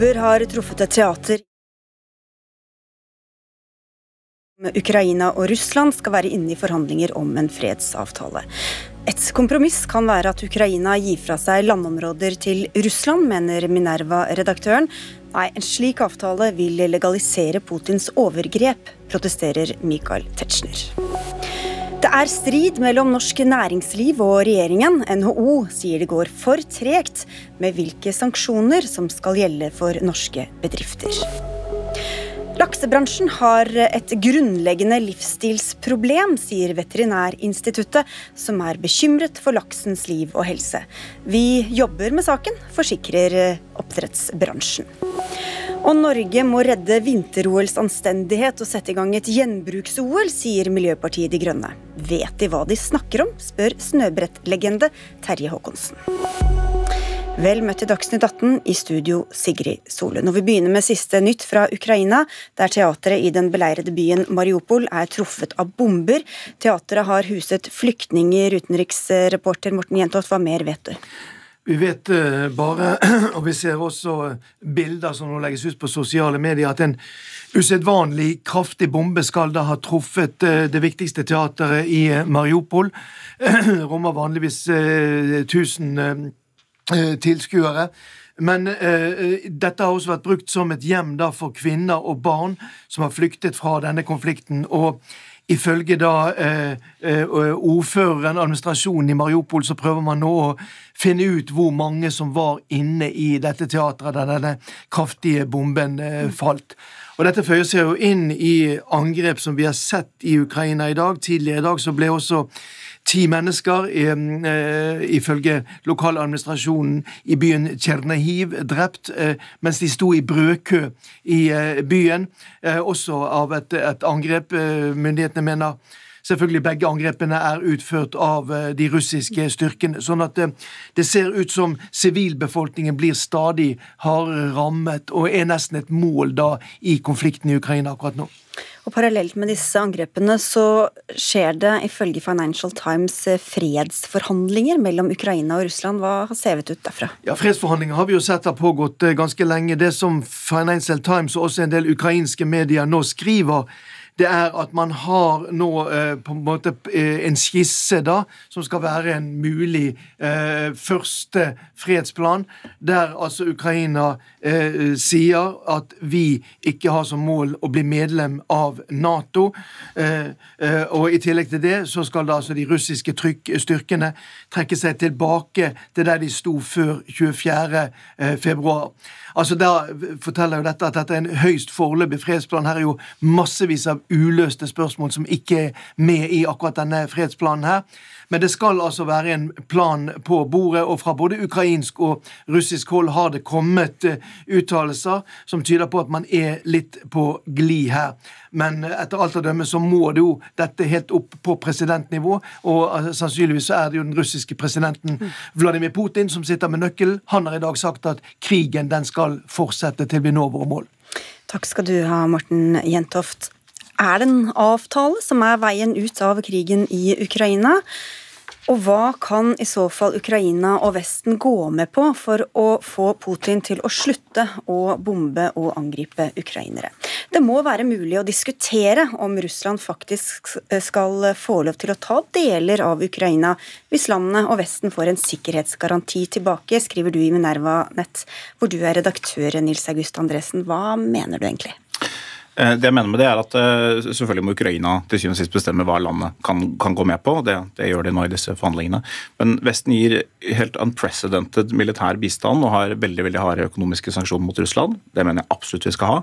bomber har truffet et teater. Ukraina og Russland skal være inne i forhandlinger om en fredsavtale. Et kompromiss kan være at Ukraina gir fra seg landområder til Russland, mener Minerva-redaktøren. Nei, en slik avtale vil legalisere Putins overgrep, protesterer Michael Tetzschner. Det er strid mellom norsk næringsliv og regjeringen. NHO sier det går for tregt med hvilke sanksjoner som skal gjelde for norske bedrifter. Laksebransjen har et grunnleggende livsstilsproblem, sier Veterinærinstituttet, som er bekymret for laksens liv og helse. Vi jobber med saken, forsikrer oppdrettsbransjen. Og Norge må redde vinter-OLs anstendighet og sette i gang et gjenbruks-OL, sier Miljøpartiet De Grønne. Vet de hva de snakker om, spør snøbrettlegende Terje Håkonsen. Vel møtt til Dagsnytt 18, i studio Sigrid Solund. Og vi begynner med siste nytt fra Ukraina, der teatret i den beleirede byen Mariupol er truffet av bomber. Teatret har huset flyktninger. Utenriksreporter Morten Jentoft, hva mer vet du? Vi vet uh, bare, og vi ser også bilder som nå legges ut på sosiale medier, at en usedvanlig kraftig bombe skal da ha truffet uh, det viktigste teateret i Mariupol. rommer vanligvis 1000 tilskuere. Men eh, dette har også vært brukt som et hjem da for kvinner og barn som har flyktet fra denne konflikten. og Ifølge da eh, eh, ordføreren, administrasjonen i Mariupol, så prøver man nå å finne ut hvor mange som var inne i dette teatret da denne kraftige bomben eh, falt. Og Dette føyer seg jo inn i angrep som vi har sett i Ukraina i dag. Tidligere i dag så ble også ti mennesker, eh, ifølge lokaladministrasjonen i byen Tsjernihiv, drept eh, mens de sto i brødkø i eh, byen. Eh, også av et, et angrep. Eh, myndighetene mener Selvfølgelig begge angrepene er utført av eh, de russiske styrkene. Sånn at det ser ut som sivilbefolkningen blir stadig hardere rammet og er nesten et mål da i konflikten i Ukraina akkurat nå. Og Parallelt med disse angrepene så skjer det ifølge Financial Times fredsforhandlinger mellom Ukraina og Russland. Hva har sevet ut derfra? Ja, Fredsforhandlinger har vi jo sett har pågått eh, ganske lenge. Det som Financial Times og også en del ukrainske medier nå skriver, det er at man har nå eh, på en måte eh, en skisse da, som skal være en mulig eh, første fredsplan, der altså Ukraina eh, sier at vi ikke har som mål å bli medlem av Nato. Eh, eh, og i tillegg til det så skal da altså de russiske trykk, styrkene trekke seg tilbake til der de sto før 24. februar. Altså Da forteller jo dette at dette er en høyst foreløpig fredsplan. Her er jo massevis av uløste spørsmål som ikke er med i akkurat denne fredsplanen her. Men det skal altså være en plan på bordet, og fra både ukrainsk og russisk hold har det kommet uh, uttalelser som tyder på at man er litt på glid her. Men etter alt å dømme så må det jo dette helt opp på presidentnivå, og uh, sannsynligvis så er det jo den russiske presidenten Vladimir Putin som sitter med nøkkelen. Han har i dag sagt at krigen den skal fortsette til vi når våre mål. Takk skal du ha, Morten Jentoft. Er det en avtale som er veien ut av krigen i Ukraina? Og hva kan i så fall Ukraina og Vesten gå med på for å få Putin til å slutte å bombe og angripe ukrainere? Det må være mulig å diskutere om Russland faktisk skal få lov til å ta deler av Ukraina hvis landene og Vesten får en sikkerhetsgaranti tilbake, skriver du i Minerva Nett, hvor du er redaktør, Nils August Andresen. Hva mener du egentlig? Eh, det jeg mener med det er at eh, Selvfølgelig må Ukraina til syvende og sist bestemme hva landet kan, kan gå med på. Det, det, gjør de nå i disse forhandlingene. Men Vesten gir helt unprecedented militær bistand og har veldig veldig harde økonomiske sanksjoner mot Russland. Det mener jeg absolutt vi skal ha.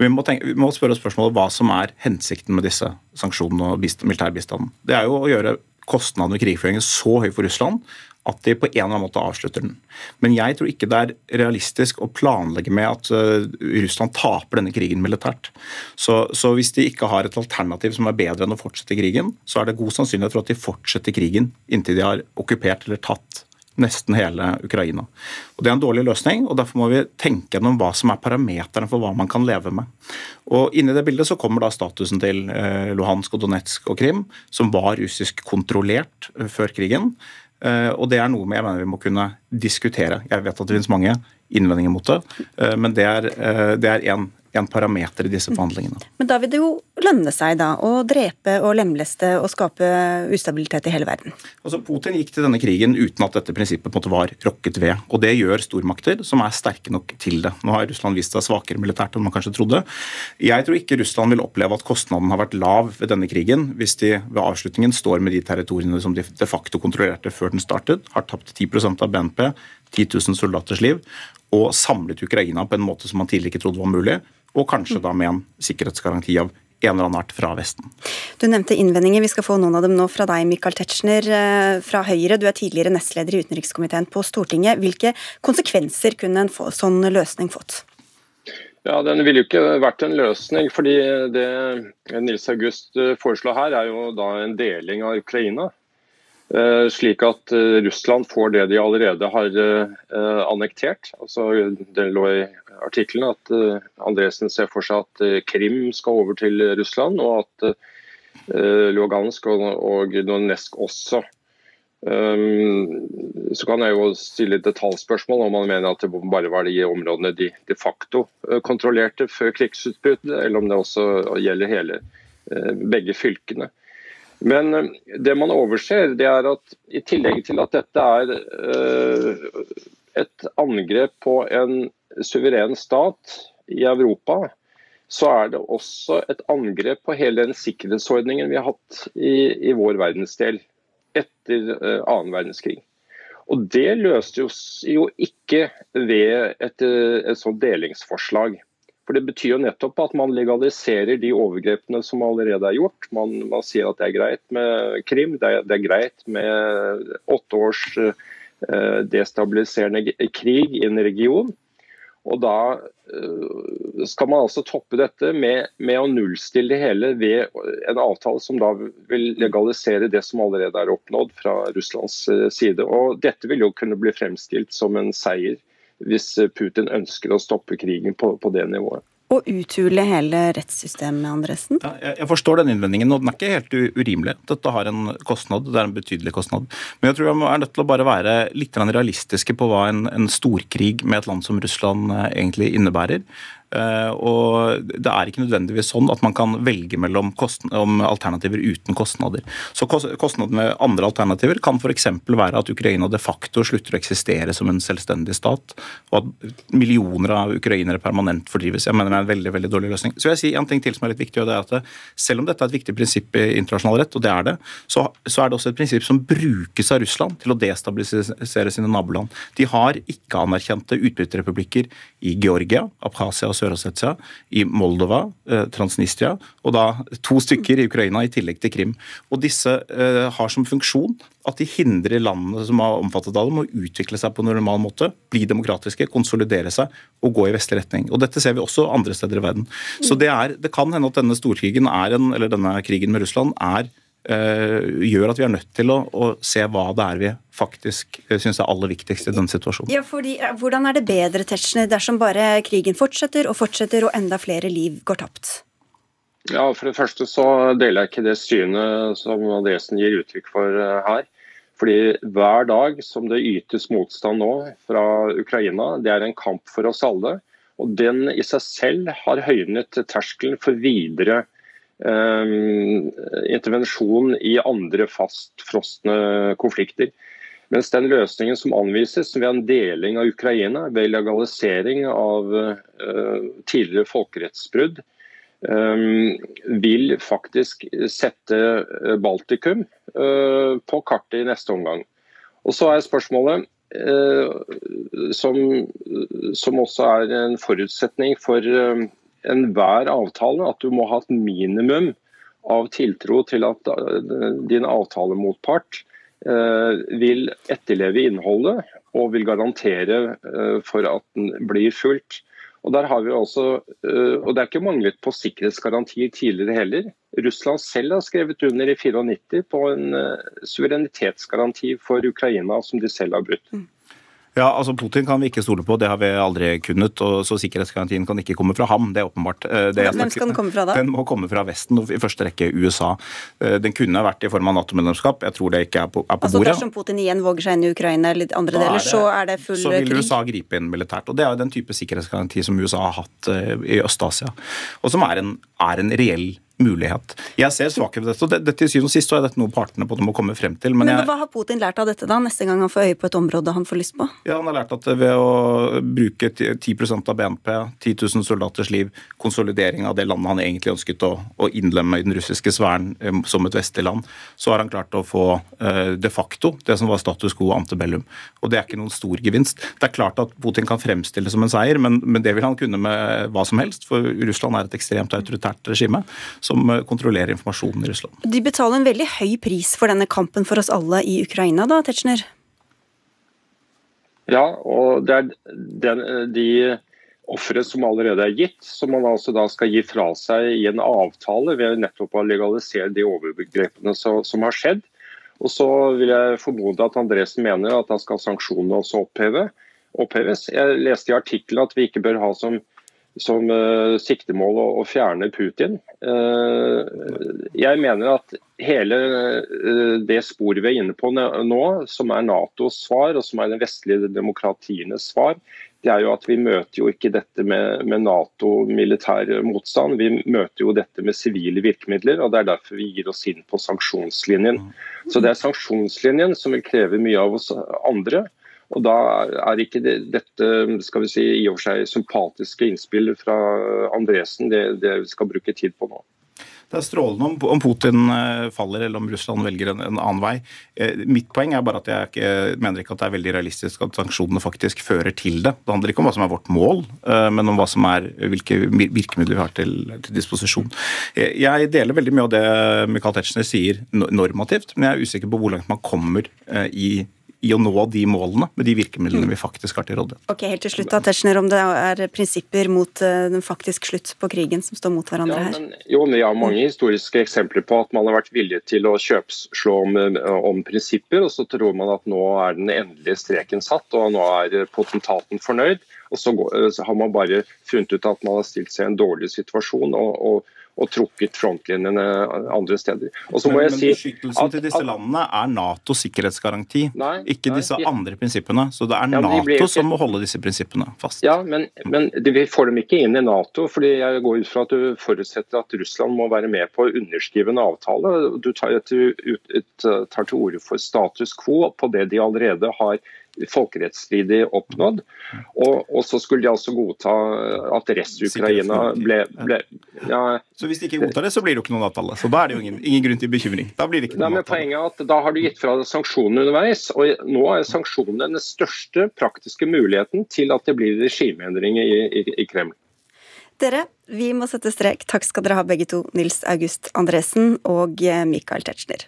Vi må, tenke, vi må spørre oss spørsmålet hva som er hensikten med disse sanksjonene og militærbistanden. Det er jo å gjøre kostnadene ved krigføringen så høy for Russland at de på en eller annen måte avslutter den. Men jeg tror ikke det er realistisk å planlegge med at uh, Russland taper denne krigen militært. Så, så, hvis de ikke har et alternativ som er bedre enn å fortsette krigen, så er det god sannsynlighet for at de fortsetter krigen inntil de har okkupert eller tatt nesten hele Ukraina. Og Det er en dårlig løsning, og derfor må vi tenke gjennom hva som er parameterne for hva man kan leve med. Og Inni det bildet så kommer da statusen til eh, Luhansk og Donetsk og Krim, som var russisk kontrollert eh, før krigen. Eh, og det er noe jeg mener vi må kunne diskutere. Jeg vet at det finnes mange innvendinger mot det. Men det er én en parameter i disse forhandlingene. Men da vil det jo lønne seg da å drepe og lemleste og skape ustabilitet i hele verden? Altså Putin gikk til denne krigen uten at dette prinsippet måte var rokket ved. og Det gjør stormakter som er sterke nok til det. Nå har Russland vist seg svakere militært enn man kanskje trodde. Jeg tror ikke Russland vil oppleve at kostnaden har vært lav ved denne krigen, hvis de ved avslutningen står med de territoriene som de de facto kontrollerte før den startet, har tapt 10% av BNP, 10 000 soldaters liv, og samlet Ukraina på en måte som man tidligere ikke trodde var mulig og kanskje da med en sikkerhetsgaranti av en eller annen art fra Vesten. Du nevnte innvendinger. Vi skal få noen av dem nå fra deg, Michael Tetzschner eh, fra Høyre. Du er tidligere nestleder i utenrikskomiteen på Stortinget. Hvilke konsekvenser kunne en sånn løsning fått? Ja, Den ville jo ikke vært en løsning. fordi Det Nils August eh, foreslår her, er jo da en deling av Ukraina. Eh, slik at Russland får det de allerede har annektert. Altså, det lå i artikkelen at Andresen ser for seg at Krim skal over til Russland, og at Lugansk og, Donetsk også. Um, så kan jeg jo stille et detaljspørsmål om man mener at det bare var de områdene de de facto kontrollerte før krigsutbruddet, eller om det også gjelder hele, begge fylkene. Men det man overser, det er at i tillegg til at dette er et angrep på en suveren stat i Europa, så er det også et angrep på hele den sikkerhetsordningen vi har hatt i, i vår verdensdel etter uh, annen verdenskrig. Og Det løste jo ikke ved et, eh, et sånt delingsforslag. For Det betyr jo nettopp at man legaliserer de overgrepene som allerede er gjort. Man, man sier at det er greit med Krim, det er, det er greit med åtte års uh, destabiliserende krig i en region. Og da eh, skal man altså toppe dette med, med, å nullstille det hele ved en avtale som da vil legalisere det som allerede er oppnådd fra Russlands eh, side. Og dette vil jo kunne bli fremstilt som en seier hvis Putin ønsker å stoppe krigen på, på det nivået å uthule hele rettssystemet, Andresen? Ja, jeg, forstår den innvendingen, og den er ikke helt urimelig. Dette har en kostnad, det er en betydelig kostnad. Men jeg tror vi er nødt til å bare være litt realistiske på hva en, en storkrig med et land som Russland eh, egentlig innebærer. Eh, og Det er ikke nødvendigvis sånn at man kan velge mellom alternativer uten kostnader. Så Kostnaden med andre alternativer kan f.eks. være at Ukraina de facto slutter å eksistere som en selvstendig stat, og at millioner av ukrainere permanent fordrives. Jeg mener det er en veldig veldig dårlig løsning. Så vil jeg si en ting til som er litt viktig, og det er at Selv om dette er et viktig prinsipp i internasjonal rett, og det er det, så, er det også et prinsipp som brukes av Russland til å destabilisere sine naboland. De har ikke-anerkjente utbytterrepublikker i Georgia, Abkhasia og Sør-Ossetia, i Moldova, eh, Transnistria, og da to stykker i Ukraina i tillegg til Krim. Og Disse eh, har som funksjon at de hindrer landene som er omfattet av dem, å utvikle seg på en normal måte, bli demokratiske, konsolidere seg og gå i vestlig retning. Og Dette ser vi også andre steder i verden. Så det, er, det kan hende at denne storkrigen er en, eller denne krigen med Russland er gjør at vi er nødt til å, å se hva det er vi faktisk eh, syns er aller viktigst i denne situasjonen. Ja, fordi, eh, Hvordan er det bedre Tetzschner, dersom bare krigen fortsetter og fortsetter og enda flere liv går tapt? Ja, For det første så deler jeg ikke det synet som Andresen gir uttrykk for her. Fordi Hver dag som det ytes motstand nå fra Ukraina, det er en kamp for oss alle. Og Den i seg selv har høynet terskelen for videre intervensjon i andre fastfrosne konflikter. Mens den løsningen som anvises ved en deling av Ukraina, ved legalisering av uh, tidligere folkerettsbrudd, um, vil faktisk sette Baltikum på kartet i neste omgang. Og Så er spørsmålet, som, også er en forutsetning for enhver avtale at du må ha et minimum av tiltro til at eh, din avtalemotpart eh, vil etterleve innholdet og vil garantere eh, for at den blir fulgt. Og der har vi også, og Det er ikke manglet på sikkerhetsgarantier tidligere heller. Russland selv har skrevet under i 94 på en suverenitetsgaranti for Ukraina som de selv har brutt. Ja, altså Putin kan vi ikke stole på, det har vi aldri kunnet. og Så sikkerhetsgarantien kan ikke komme fra ham, det er åpenbart. Eh, det Hvem skal den komme fra da? Den må komme fra Vesten, og i første rekke USA. Eh, den kunne vært i form av Nato-medlemskap, jeg tror det ikke er på, er på altså, bordet. Dersom Putin igjen våger seg inn i Ukraina eller andre da deler, så er det full krig? Så vil USA gripe inn militært. og Det er jo den type sikkerhetsgaranti som USA har hatt eh, i Øst-Asia, og som er en, er en reell mulighet. Jeg ser svakhet ved dette, og det, til syvende og sist er dette noe partene på det må komme frem til. Men, men jeg, Hva har Putin lært av dette da, neste gang han får øye på et område han får lyst på? Ja, Han har lært at ved å bruke 10% av BNP, 10 000 soldaters liv, konsolidering av det landet han egentlig ønsket å, å innlemme i den russiske sfæren um, som et vestlig land, så har han klart å få uh, de facto det som var status quo antebellum. Og det er ikke noen stor gevinst. Det er klart at Putin kan fremstille det som en seier, men, men det vil han kunne med hva som helst, for Russland er et ekstremt autoritært regime som eh, kontrollerer informasjonen i Russland. De betaler en veldig høy pris for denne kampen for oss alle i Ukraina, da, Tetzschner? Ja, og det er den, de ofre som allerede er gitt, som man altså da skal gi fra seg i en avtale ved nettopp å legalisere de overgrepene som har skjedd. Og så vil jeg formode at Andresen mener at da skal sanksjonene også oppheve, oppheves. Jeg leste i artikkelen at vi ikke bør ha som som uh, siktemål å, å, fjerne Putin. Uh, jeg mener at hele uh, det sporet vi er inne på nå, som er Natos svar og som er den vestlige demokratienes svar, det er jo at vi møter jo ikke dette med, med Nato-militær motstand. Vi møter jo dette med sivile virkemidler, og det er derfor vi gir oss inn på sanksjonslinjen. Så det er sanksjonslinjen som vil kreve mye av oss andre. Og Da er ikke det, dette skal vi si, i og for seg sympatiske innspill fra Andresen det, det vi skal bruke tid på nå. Det er strålende om Putin eh, faller eller om Russland velger en, en annen vei. Eh, mitt poeng er bare at jeg ikke, mener ikke at det er veldig realistisk at sanksjonene faktisk fører til det. Det handler ikke om hva som er vårt mål, eh, men om hva som er, hvilke virkemidler vi har til, til disposisjon. Jeg deler veldig mye av det Michael Tetzschner sier normativt, men jeg er usikker på hvor langt man kommer i i å nå de målene med de virkemidlene vi faktisk har til rådighet. Ok, helt til slutt da, Tetzschner, Om det er prinsipper mot uh, den faktisk slutt på krigen som står mot hverandre ja, her? Men, jo, Vi har mange historiske eksempler på at man har vært villig til å kjøpslå om, eh, om prinsipper, og så tror man at nå er den endelige streken satt, og nå er potentaten fornøyd. Og så, går, eh, så har man bare funnet ut at man har stilt seg i en dårlig situasjon. og, og og trukket frontlinjene andre steder. Og så må men, jeg men si beskyttelsen til disse landene er Natos sikkerhetsgaranti, nei, ikke nei, disse de, andre prinsippene. Så det er ja, Nato ikke, som må holde disse prinsippene fast. Ja, men, men vi får dem ikke inn i Nato. fordi jeg går ut fra at du forutsetter at Russland må være med på å underskrive en avtale. Du tar, tar til orde for status quo på det de allerede har folkerettsstridig oppnådd. Og, og, så skulle de altså godta at Rest-Ukraina ble, ble ja. Så hvis de ikke godtar det, så blir det jo ikke noen avtale? Så da er det jo ingen, ingen grunn til bekymring? Da blir det ikke noen Nei, men Poenget er at da har du gitt fra deg sanksjonene underveis, og nå er sanksjonene den største praktiske muligheten til at det blir regimeendringer i, i, i Kreml. Dere, vi må sette strek. Takk skal dere ha begge to, Nils August Andresen og Michael Tetzschner.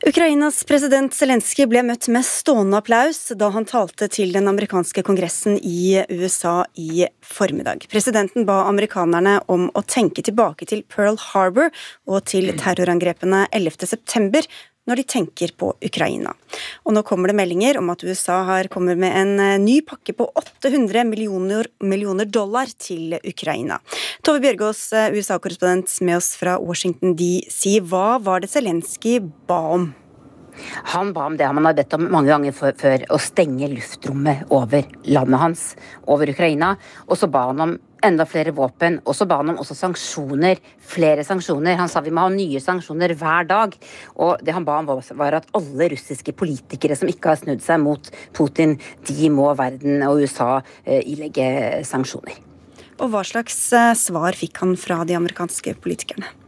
Ukrainas president Zelenskyj ble møtt med stående applaus da han talte til den amerikanske kongressen i USA i formiddag. Presidenten ba amerikanerne om å tenke tilbake til Pearl Harbor og til terrorangrepene 11.9 når de tenker på Ukraina. Og nå kommer det meldinger om at USA har kommet med en eh, ny pakke på 800 millioner, millioner dollar til Ukraina. Tove Bjørgaas, eh, USA-korrespondent med oss fra Washington DC. Hva var det Zelenskyj ba om? Han ba om det han har bedt om mange ganger før, å stenge luftrommet over landet hans, over Ukraina. Og så ba han om enda flere våpen. Og så ba han om også sanksjoner. Flere sanksjoner. Han sa vi må ha nye sanksjoner hver dag. Og det han ba om var at alle russiske politikere som ikke har snudd seg mot Putin, de må verden og USA eh, ilegge sanksjoner. Og hva slags eh, svar fikk han fra de amerikanske politikerne?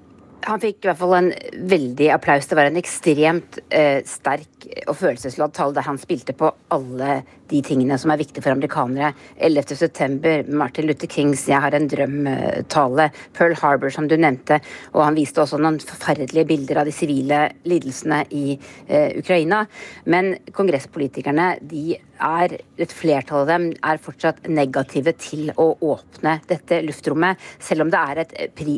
Han fikk i hvert fall en veldig applaus. Det var en ekstremt eh, sterk og følelsesladd tall der han spilte på alle de tingene som er viktige for amerikanere. 11.9., Martin Luther Kings 'Jeg har en drøm'-tale, Pearl Harbor, som du nevnte, og han viste også noen forferdelige bilder av de sivile lidelsene i eh, Ukraina. Men kongresspolitikerne de er, et flertall av dem er fortsatt negative til å åpne dette luftrommet, selv om det er et,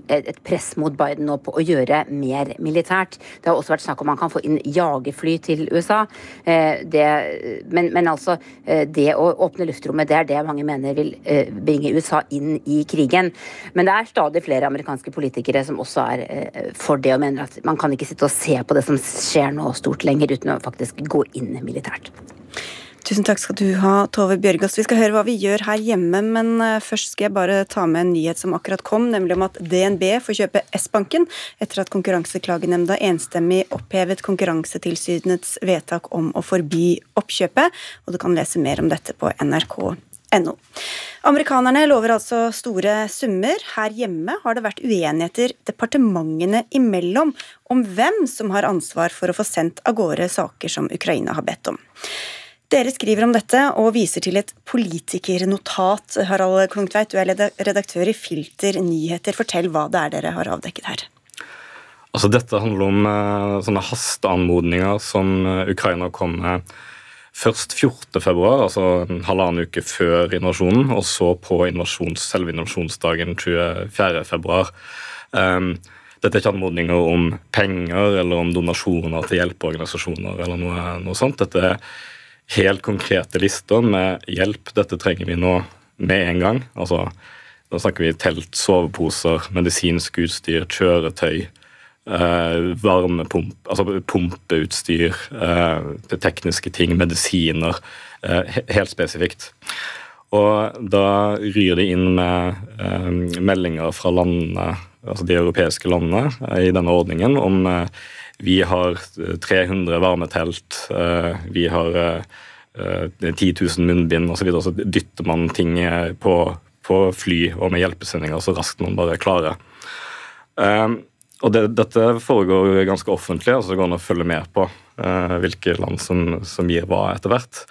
et press mot Biden nå på å gjøre mer militært. Det har også vært snakk om man kan få inn jagerfly til USA. Eh, det, men, men, altså, eh, det å åpne luftrommet, det er det mange mener vil eh, bringe USA inn i krigen. Men det er stadig flere amerikanske politikere som også er for det, og mener at man kan ikke sitte og se på det som skjer nå stort lenger, uten å faktisk gå inn militært. Tusen takk skal du ha, Tove Bjørgaas. Vi skal høre hva vi gjør her hjemme, men eh, først skal jeg bare ta med en nyhet som akkurat kom, nemlig om at DNB får kjøpe S-banken etter at Konkurranseklagenemnda enstemmig opphevet Konkurransetilsynets vedtak om å forby oppkjøpet. Og du kan lese mer om dette på nrk.no. Amerikanerne lover altså store summer. Her hjemme har det vært uenigheter departementene imellom om hvem som har ansvar for å få sendt av gårde saker som Ukraina har bedt om. Dere skriver om dette og viser til et politikernotat. Harald Klungtveit, du er redaktør i Filter nyheter. Fortell hva det er dere har avdekket her. Altså, dette handler om uh, sånne hasteanmodninger som uh, Ukraina kom med først 14.2, altså en halvannen uke før invasjonen, og så på invasjons, selve invasjonsdagen 24.2. Um, dette er ikke anmodninger om penger eller om donasjoner til hjelpeorganisasjoner eller noe, noe sånt. Dette er helt konkrete lister med hjelp. Dette trenger vi nå med en gang. Altså, da snakker vi telt, soveposer, medisinsk utstyr, kjøretøy. Eh, varmepump, altså pumpeutstyr, eh, tekniske ting, medisiner. Eh, helt spesifikt. Og da ryr de inn med meldinger fra landene, altså de europeiske landene i denne ordningen om vi har 300 eh, varmetelt, eh, vi har 10 eh, 000 munnbind osv. Så, så dytter man ting på, på, fly og med hjelpesendinger så raskt man bare klarer. Og det, Dette foregår ganske offentlig, altså det går an å følge med på hvilke land som, som, gir hva etter hvert.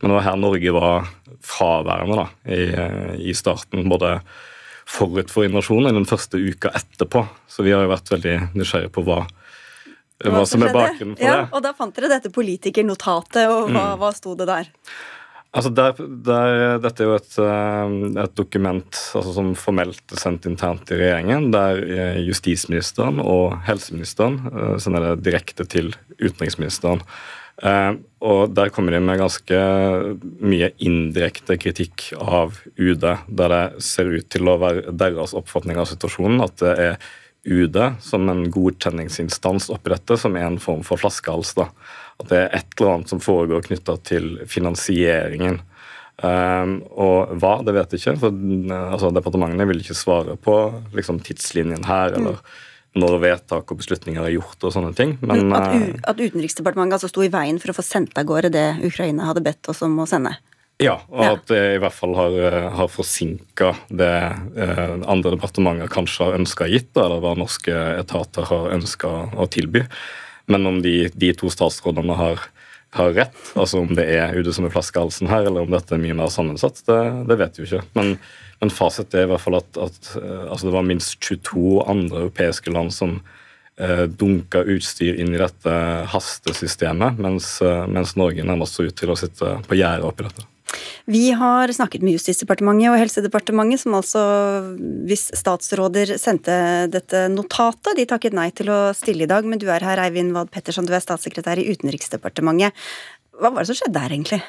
Men det var her Norge var fraværende da, i, i starten. både forut for invasjonen og den første uka etterpå. Så vi har jo vært veldig nysgjerrige på hva, hva, som er bakgrunnen for ja, det. Og da fant dere dette politikernotatet, og hva, mm. hva sto det der? Altså der, der, dette er jo et, eh, et dokument altså som formelt er sendt internt i regjeringen, der eh, justisministeren og helseministeren eh, sender det direkte til utenriksministeren. Og Der kommer de med ganske mye indirekte kritikk av UD, der det ser ut til å være deres oppfatning av situasjonen at det er UD som en godkjenningsinstans oppretter, som er en form for flaskehals. da. At det er et eller annet som foregår knytta til finansieringen. Um, og hva, det vet jeg ikke. for altså, Departementene vil ikke svare på liksom, tidslinjen her, eller mm. når vedtak og beslutninger er gjort og sånne ting. Men, uh, at Utenriksdepartementet altså sto i veien for å få sendt av gårde det Ukraina hadde bedt oss om å sende? Ja, og at det i hvert fall har, eh, har forsinka det eh, andre departementer kanskje har ønska gitt, eller hva norske etater har ønska å tilby. Men om de, de to statsrådene har, har, rett, altså om det er UD som er flaskehalsen her, eller om dette er mye mer sammensatt, det, det vet vi jo ikke. Men, men fasit er i hvert fall at, at eh, altså det var minst 22 andre europeiske land som eh, dunka utstyr inn i dette hastesystemet, mens, mens Norge nærmest så ut til å sitte på gjerdet oppi dette. Vi har snakket med Justisdepartementet og Helsedepartementet, som altså, hvis statsråder sendte dette notatet, de takket nei til å stille i dag. Men du er her, Eivind Wad Petterson, du er statssekretær i Utenriksdepartementet. Hva var det som skjedde her, egentlig?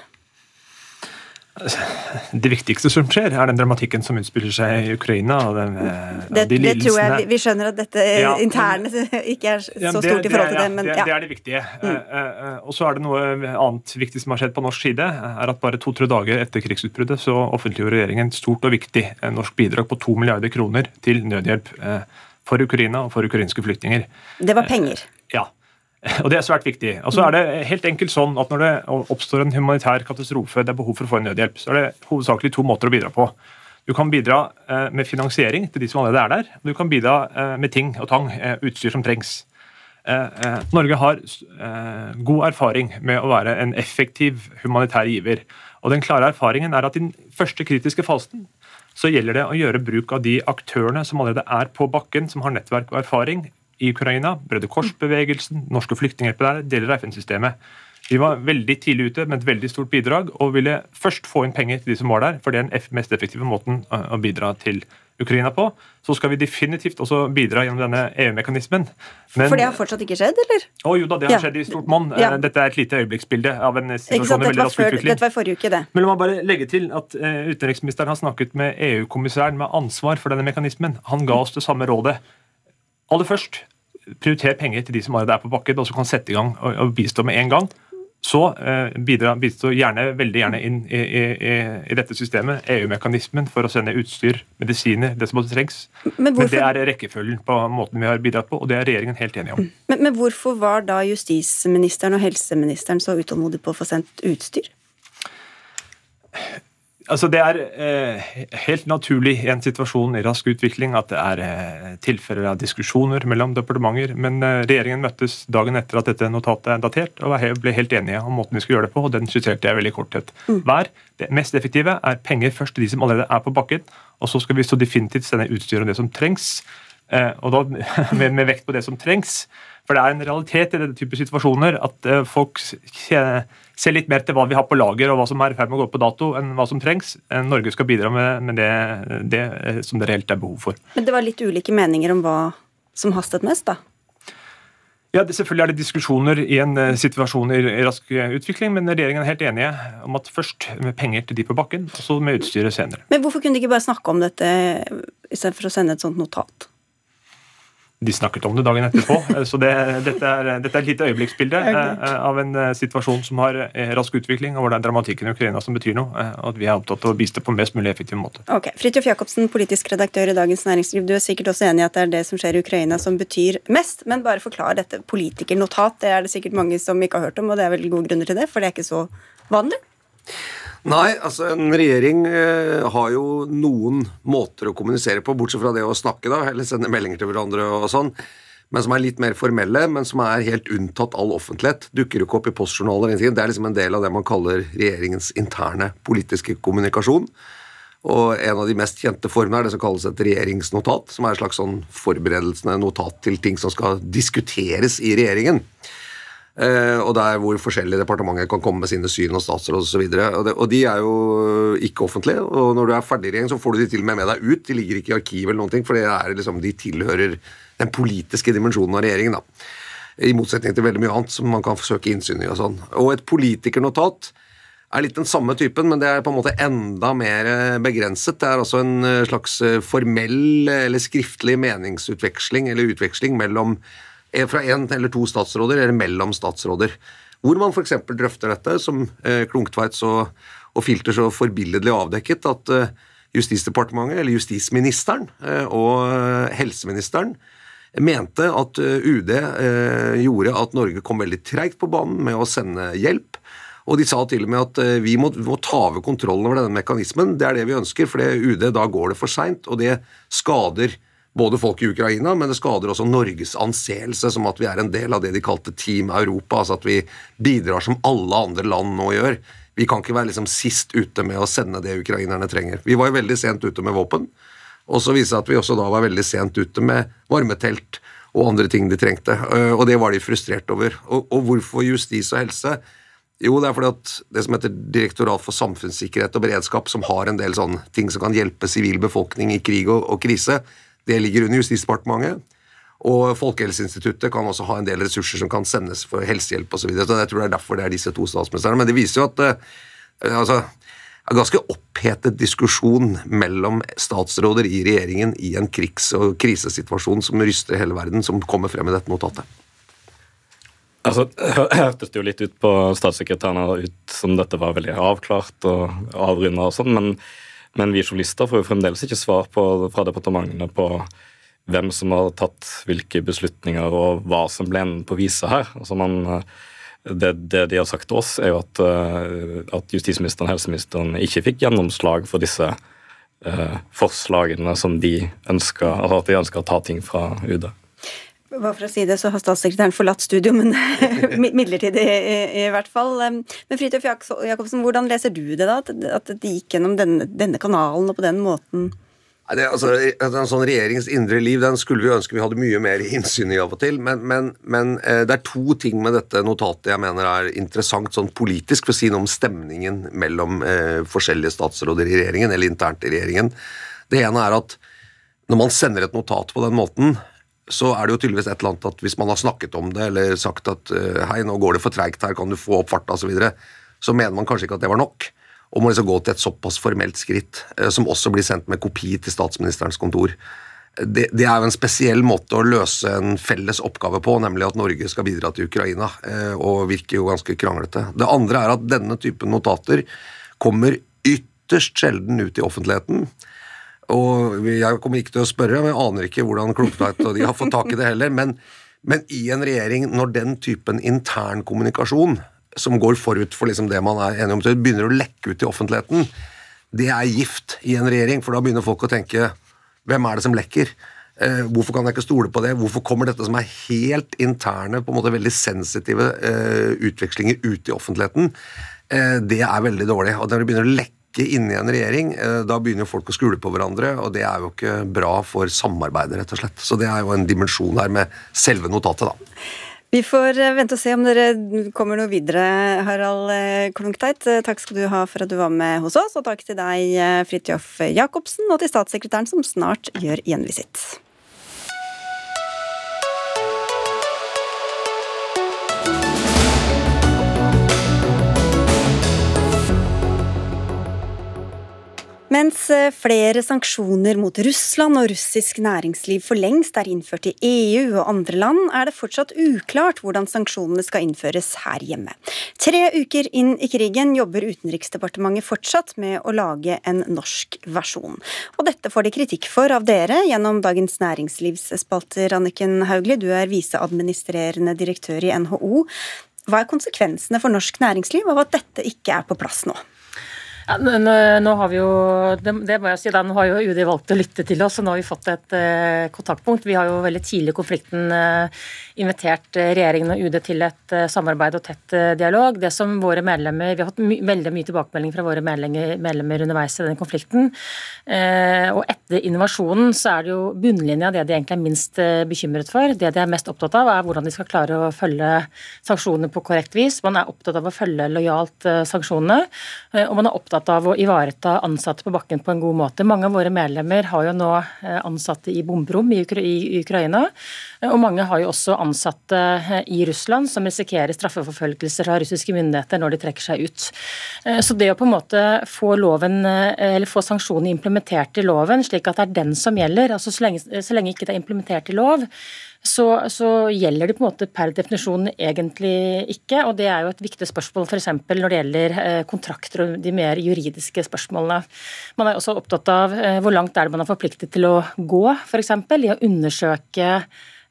Det viktigste som skjer, er den dramatikken som utspiller seg i Ukraina. og den, det, det, de det tror jeg vi, vi, skjønner at dette ja, interne ikke er så ja, det, stort i forhold til det. Men, det, ja. det er det viktige. Mm. Uh, og så er det noe annet viktig som har skjedd på norsk side. er at Bare to-tre dager etter krigsutbruddet så offentliggjorde regjeringen et stort og viktig norsk bidrag på to milliarder kroner til nødhjelp for Ukraina og for ukrainske flyktninger. Det var penger? Og Det er svært viktig. Og så er det helt enkelt sånn at Når det oppstår en humanitær katastrofe, det er behov for å få en nødhjelp, så er det hovedsakelig to måter å bidra på. Du kan bidra eh, med finansiering til de som allerede er der, og du kan bidra eh, med ting og tang, eh, utstyr som trengs. Norge har god erfaring med å være en effektiv humanitær giver. Og den klare erfaringen er at I den første kritiske fasen så gjelder det å gjøre bruk av de aktørene som allerede er på bakken, som har nettverk og erfaring i Ukraina. Røde Kors-bevegelsen, norske der, deler av FN-systemet. Vi var veldig tidlig ute med et veldig stort bidrag og ville først få inn penger til de som var der, for det er den mest effektive måten å bidra til Ukraina på. Så skal vi definitivt også bidra gjennom denne EU-mekanismen. For det har fortsatt ikke skjedd, eller? Å jo da, det har ja. skjedd i stort monn. Ja. Dette er et lite øyeblikksbilde av en situasjon i veldig rask utvikling. Dette var forrige uke, det. Men la meg bare legge til at uh, utenriksministeren har snakket med EU-kommissæren med ansvar for denne mekanismen. Han ga oss det samme rådet. Aller først, prioriter penger til de som allerede er på bakken, og som kan sette i gang og, og bistå med en gang så eh, bistår gjerne, veldig gjerne inn i, i, i dette systemet, EU-mekanismen, for å sende utstyr, medisiner, det som måtte trengs. Men, men, det er rekkefølgen på måten vi har bidratt på, og det er regjeringen helt enig om. Men, men hvorfor var da justisministeren og helseministeren så utålmodige på å få sendt utstyr? Altså Det er eh, helt naturlig i en situasjon i rask utvikling at det er eh, tilfeller av diskusjoner mellom departementer, men eh, regjeringen møttes dagen etter at dette notatet er datert, og ble helt enige om måten vi skulle gjøre det på, og den skisserte jeg veldig korthet. Mm. Hver, Det mest effektive er penger først til de som allerede er på bakken, og så skal vi så definitivt sende utstyr og det som trengs, og da med, med vekt på det som trengs. For det er en realitet i denne type situasjoner at eh, folk ser litt mer til hva vi har på lager og hva som er i ferd med å gå på dato, enn hva som trengs. Eh, Norge skal bidra med, med det, det, eh, som det reelt er behov for. Men det var litt ulike meninger om hva som hastet mest, da? Ja, det, Selvfølgelig er det diskusjoner i en situasjon i, i rask utvikling, men regjeringen er helt enige om at først med penger til de på bakken, og så med utstyret senere. Men hvorfor kunne de ikke bare snakke om dette istedenfor å sende et sånt notat? De snakket om det dagen etterpå. Eh, så det, dette, er, dette, er, et lite øyeblikksbilde. Eh, av en eh, situasjon som har rask utvikling, og hvor det er dramatikken i Ukraina som betyr noe. Og at vi er opptatt av å bistå på mest mulig effektiv måte. Ok, Fridtjof Jacobsen, politisk redaktør i Dagens Næringsliv. Du er sikkert også enig i at det er det som skjer i Ukraina som betyr mest. Men bare forklar dette politikernotat. Det er det sikkert mange som ikke har hørt om, og det er veldig gode grunner til det, for det er ikke så vanlig. Nei, altså en regjering eh, har jo noen måter å kommunisere på, bortsett fra det å snakke, da, eller sende meldinger til hverandre og sånn, men som er litt mer formelle, men som er helt unntatt all offentlighet. Dukker ikke opp i postjournaler. Det er liksom en del av det man kaller regjeringens interne politiske kommunikasjon. Og en av de mest kjente formene er det som kalles et regjeringsnotat, som er et slags sånn forberedelsende notat til ting som skal diskuteres i regjeringen. Uh, og der hvor forskjellige departementer kan komme med sine syn og statsråd osv. Og, og, og de er jo ikke offentlige. Og når du er ferdig i regjering, så får du de til og med med deg ut. De ligger ikke i arkiv eller noen ting, for liksom, de tilhører den politiske dimensjonen av regjeringen. da. I motsetning til veldig mye annet som man kan forsøke innsyn i. Og sånn. Og et politikernotat er litt den samme typen, men det er på en måte enda mer begrenset. Det er altså en eh, slags eh, formell eller skriftlig meningsutveksling eller utveksling mellom fra én eller to statsråder, eller mellom statsråder. Hvor man f.eks. drøfter dette, som eh, Klungtveit og, og Filter så forbilledlig avdekket, at eh, Justisdepartementet, eller justisministeren eh, og eh, helseministeren mente at eh, UD eh, gjorde at Norge kom veldig treigt på banen med å sende hjelp. Og de sa til og med at vi må, må ta over kontrollen over denne mekanismen. Det er det vi ønsker, for UD da går det for seint, og det skader både folk i Ukraina, men det skader også Norges anseelse som at vi er en del av det de kalte Team Europa, altså at vi bidrar som alle andre land nå gjør. Vi kan ikke være liksom sist ute med å sende det ukrainerne trenger. Vi var jo veldig sent ute med våpen, og så viser det at vi også da var veldig sent ute med varmetelt og andre ting de trengte, øh, og det var de frustrert over. Og, og hvorfor justis og helse? Jo, det er fordi at det som heter Direktorat for samfunnssikkerhet og beredskap, som har en del sånne ting som kan hjelpe sivil befolkning i krig og, og krise, det ligger under Justisdepartementet. Og Folkehelseinstituttet kan også ha en del ressurser som kan sendes for helsehjelp osv. Så, videre. så jeg tror det er derfor det er disse to statsministrene. Men det viser jo at uh, altså, er ganske opphetet diskusjon mellom statsråder i regjeringen i en krigs- og krisesituasjon som ryster hele verden, som kommer frem i dette notatet. Altså, hørtes det jo litt ut på statssekretærene ut som dette var veldig avklart og avrunda og sånn, men men vi journalister får jo fremdeles ikke svar på, fra departementene på hvem som har tatt hvilke beslutninger, og hva som ble enden på visa her. Altså man, det, det, de har sagt til oss, er jo at, eh, at justisministeren og helseministeren ikke fikk gjennomslag for disse uh, forslagene som de ønsker, altså at de ønska å ta ting fra UD. Bare for å si det, så har statssekretæren forlatt studio, men midlertidig i, i, hvert fall. Men Fridtjof Jacobsen, hvordan leser du det, da? At det gikk gjennom denne, denne kanalen og på den måten? Det, altså, en sånn regjerings indre liv den skulle vi ønske vi hadde mye mer innsyn i av og til. Men, men, men eh, det er to ting med dette notatet jeg mener er interessant sånn politisk, for å si noe om stemningen mellom eh, forskjellige statsråder i regjeringen, eller internt i regjeringen. Det ene er at når man sender et notat på den måten, så er det jo tydeligvis et eller annet at hvis man har snakket om det eller sagt at eh, hei, nå går det for treigt her, kan du få opp farta osv., så, videre, så mener man kanskje ikke at det var nok. Og må liksom gå til et såpass formelt skritt, eh, som også blir sendt med kopi til statsministerens kontor. Det, det, er jo en spesiell måte å løse en felles oppgave på, nemlig at Norge skal bidra til Ukraina, eh, og virker jo ganske kranglete. Det andre er at denne typen notater kommer ytterst sjelden ut i offentligheten. Og Jeg kommer ikke til å spørre, men jeg aner ikke hvordan Kloktveit og de har fått tak i det heller. Men, men, i en regjering, når den typen intern kommunikasjon som går forut for liksom det man er enig om, begynner å lekke ut i offentligheten, det er gift i en regjering, for da begynner folk å tenke hvem er det som lekker? Eh, hvorfor kan jeg ikke stole på det? Hvorfor kommer dette som er helt interne, på en måte veldig sensitive eh, utvekslinger ut i offentligheten? Eh, det er veldig dårlig. Og når det begynner å lekke ikke inne i en regjering. Eh, da begynner folk å skule på hverandre, og det er jo ikke bra for samarbeidet, rett og slett. Så det er jo en dimensjon her med selve notatet, da. Vi får eh, vente og se om dere kommer noe videre, Harald eh, Takk skal du ha for at du var med hos oss, og takk til deg, Fridtjof Jacobsen, og til statssekretæren som snart gjør gjenvisitt. Mens eh, flere sanksjoner mot Russland og russisk næringsliv for lengst er innført i EU og andre land, er det fortsatt uklart hvordan sanksjonene skal innføres her hjemme. Tre uker inn i krigen jobber Utenriksdepartementet fortsatt med å lage en norsk versjon. Og dette får de kritikk for av dere gjennom Dagens Næringslivsspalter, Anniken Hauglie. Du er viseadministrerende direktør i NHO. Hva er konsekvensene for norsk næringsliv av at dette ikke er på plass nå? Ja, nå, nå, har vi jo, det, det, må jeg si, da, nå har jo UD valgt å lytte til oss, og nå har vi fått et eh, kontaktpunkt. Vi har jo veldig tidlig i konflikten eh, invitert eh, regjeringen og UD til et eh, samarbeid og tett eh, dialog. Det som våre medlemmer, Vi har hatt my veldig mye tilbakemelding fra våre medlemmer, medlemmer underveis i den konflikten. Eh, og etter innovasjonen så er det jo bunnlinja det de egentlig er minst bekymret for. Det de er mest opptatt av, er hvordan de skal klare å følge sanksjonene på korrekt vis. Man er opptatt av å følge lojalt sanksjonene, og man er opptatt opptatt av å ivareta ansatte på bakken på en god måte. Mange av våre medlemmer har jo nå eh, ansatte i bomberom i Ukraina. Og mange har jo også ansatte eh, i Russland som risikerer straffeforfølgelser av russiske myndigheter når de trekker seg ut. Eh, så det å på en måte få, loven, eller få sanksjonene implementert i loven, slik at det er den som gjelder, altså så lenge, så lenge ikke det er implementert i lov, så, så, gjelder det på en måte per definisjon egentlig ikke. Og det er jo et viktig spørsmål f.eks. når det gjelder eh, kontrakter og de mer juridiske spørsmålene. Man er også opptatt av eh, hvor langt er det man er forpliktet til å gå, f.eks. i å undersøke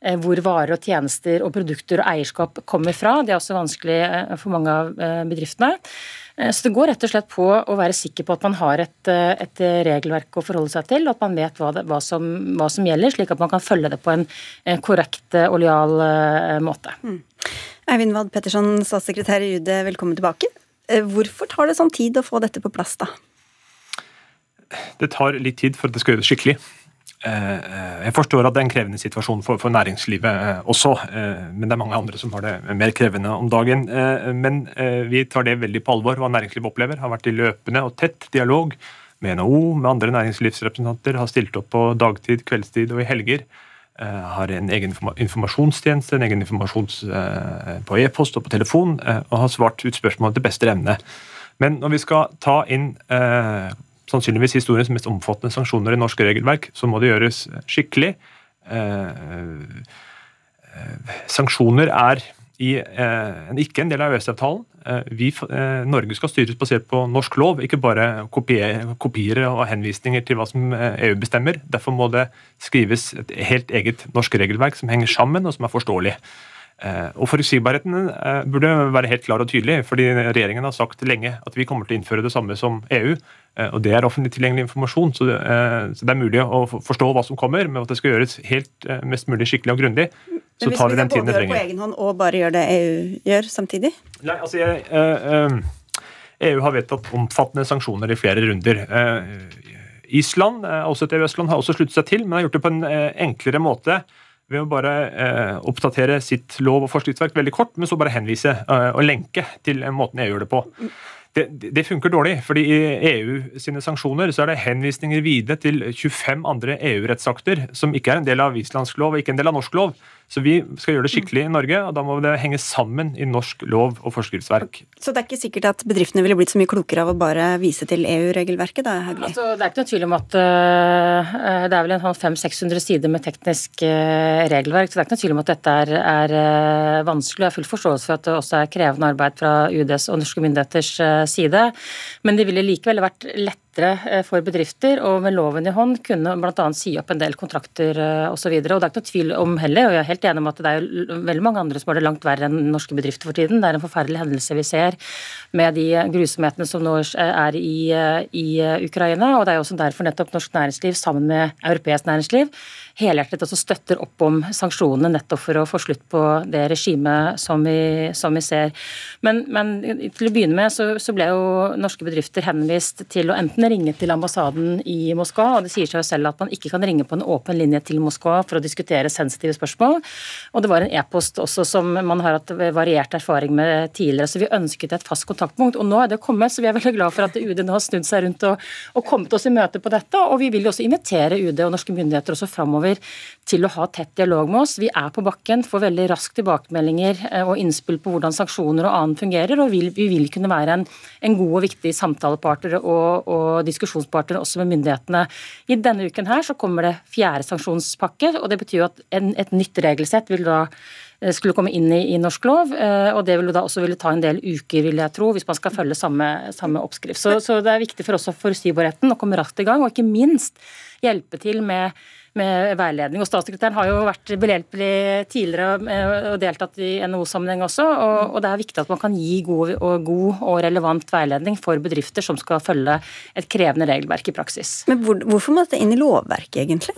hvor varer og tjenester og produkter og eierskap kommer fra. Det er også vanskelig for mange av bedriftene. Eh, så det går rett og slett på å være sikker på at man har et, eh, et regelverk å forholde seg til, og at man vet hva, det, hva, som, hva, som, gjelder, slik at man kan følge det på en korrekt og lojal eh, måte. Mm. Eivind Wad Petterson, statssekretær i UD, velkommen tilbake. Hvorfor tar det sånn tid å få dette på plass, da? Det tar litt tid for at det skal gjøres skikkelig. Eh, eh, jeg forstår at det er en krevende situasjon for, for næringslivet eh, også, men det er mange andre som har det mer krevende om dagen. Men vi tar det veldig på alvor, hva næringslivet opplever. Har vært i løpende og tett dialog med NHO, med andre næringslivsrepresentanter. Har stilt opp på dagtid, kveldstid og i helger. Har en egen informasjonstjeneste, en egen informasjons på e-post og på telefon, og har svart ut spørsmål til beste evne. Men når vi skal ta inn sannsynligvis historiens mest omfattende sanksjoner i norsk regelverk, så må det gjøres skikkelig. Eh, eh, sanksjoner er i, eh, ikke en del av EØS-avtalen. Norge skal styres basert på norsk lov, ikke bare kopier, kopier og henvisninger til hva som EU bestemmer. Derfor må det skrives et helt eget norsk regelverk som henger sammen og som er forståelig. Eh, og Forutsigbarheten eh, burde være helt klar og tydelig, fordi regjeringen har sagt lenge at vi kommer til å innføre det samme som EU. Eh, og Det er offentlig tilgjengelig informasjon, så det, er mulig å forstå hva som kommer, men at det skal gjøres helt mest mulig skikkelig og grundig. så tar vi den tiden det trenger. Hvis vi både gjøre det på egen hånd og bare gjøre det EU gjør samtidig? Nei, altså jeg, EU har vedtatt omfattende sanksjoner i flere runder. Island, også et EØS-land, har også sluttet seg til, men har gjort det på en enklere måte ved å bare oppdatere sitt lov- og forskriftsverk veldig kort, men så bare henvise og lenke til måten EU gjør det på. Det, det, funker dårlig. fordi I EU sine sanksjoner så er det henvisninger videre til 25 andre EU-rettsakter som ikke er en del av islandsk lov og ikke en del av norsk lov. Så vi skal gjøre det skikkelig i Norge, og da må det henge sammen i norsk lov og forskriftsverk. Så det er ikke sikkert at bedriftene ville blitt så mye klokere av å bare vise til EU-regelverket, da, Hauglie? Altså, det er ikke noe tvil om at uh, det er vel en 500-600 sånn sider med teknisk uh, regelverk, så det er ikke noe tvil om at dette er, er uh, vanskelig. Jeg har full forståelse for at det også er krevende arbeid fra UDs og norske myndigheters side, men det ville likevel vært lett lettere eh, for bedrifter og med loven i hånd kunne bl.a. si opp en del kontrakter osv. Det er ikke noe tvil om heller, og jeg er helt enig om at det er veldig mange andre som har det langt verre enn norske bedrifter for tiden. Det er en forferdelig hendelse vi ser med de grusomhetene som nå er i, i Ukraina. og Det er også derfor nettopp norsk næringsliv sammen med europeisk næringsliv helhjertet også støtter opp om sanksjonene nettopp for å få slutt på det regimet som som vi ser. Men, men, til å begynne med så, så, ble jo norske bedrifter henvist til å enten ringe til ambassaden i Moskva, og det sier seg jo selv at man ikke kan ringe på en åpen linje til Moskva for å diskutere sensitive spørsmål. Og det var en e-post også som man har hatt variert erfaring med tidligere, så vi ønsket et fast kontaktpunkt. Og nå er det kommet, så vi er veldig glad for at UD nå har snudd seg rundt og, og kommet oss i møte på dette. Og vi vil jo også invitere UD og norske myndigheter også framover til å ha tett dialog med oss. Vi er på bakken, får veldig raskt tilbakemeldinger eh, og innspill på hvordan sanksjoner og annet fungerer, og vi vil kunne være en, en god og viktig samtalepartner og, og diskusjonspartner også med myndighetene. I denne uken her så kommer det fjerde sanksjonspakke, og det betyr jo at en, et nytt regelsett vil da eh, skulle komme inn i, i, norsk lov. Eh, og Det vil da også ville ta en del uker, vil jeg tro, hvis man skal følge samme, samme oppskrift. Så, så, det er viktig for oss å forutsigbarheten å komme raskt i gang, og ikke minst hjelpe til med med veiledning. Og Statssekretæren har jo vært behjelpelig tidligere og deltatt i NHO-sammenheng også. Og, og, det er viktig at man kan gi god og, god og relevant veiledning for bedrifter som skal følge et krevende regelverk i praksis. Men hvor, hvorfor må dette inn i lovverket, egentlig?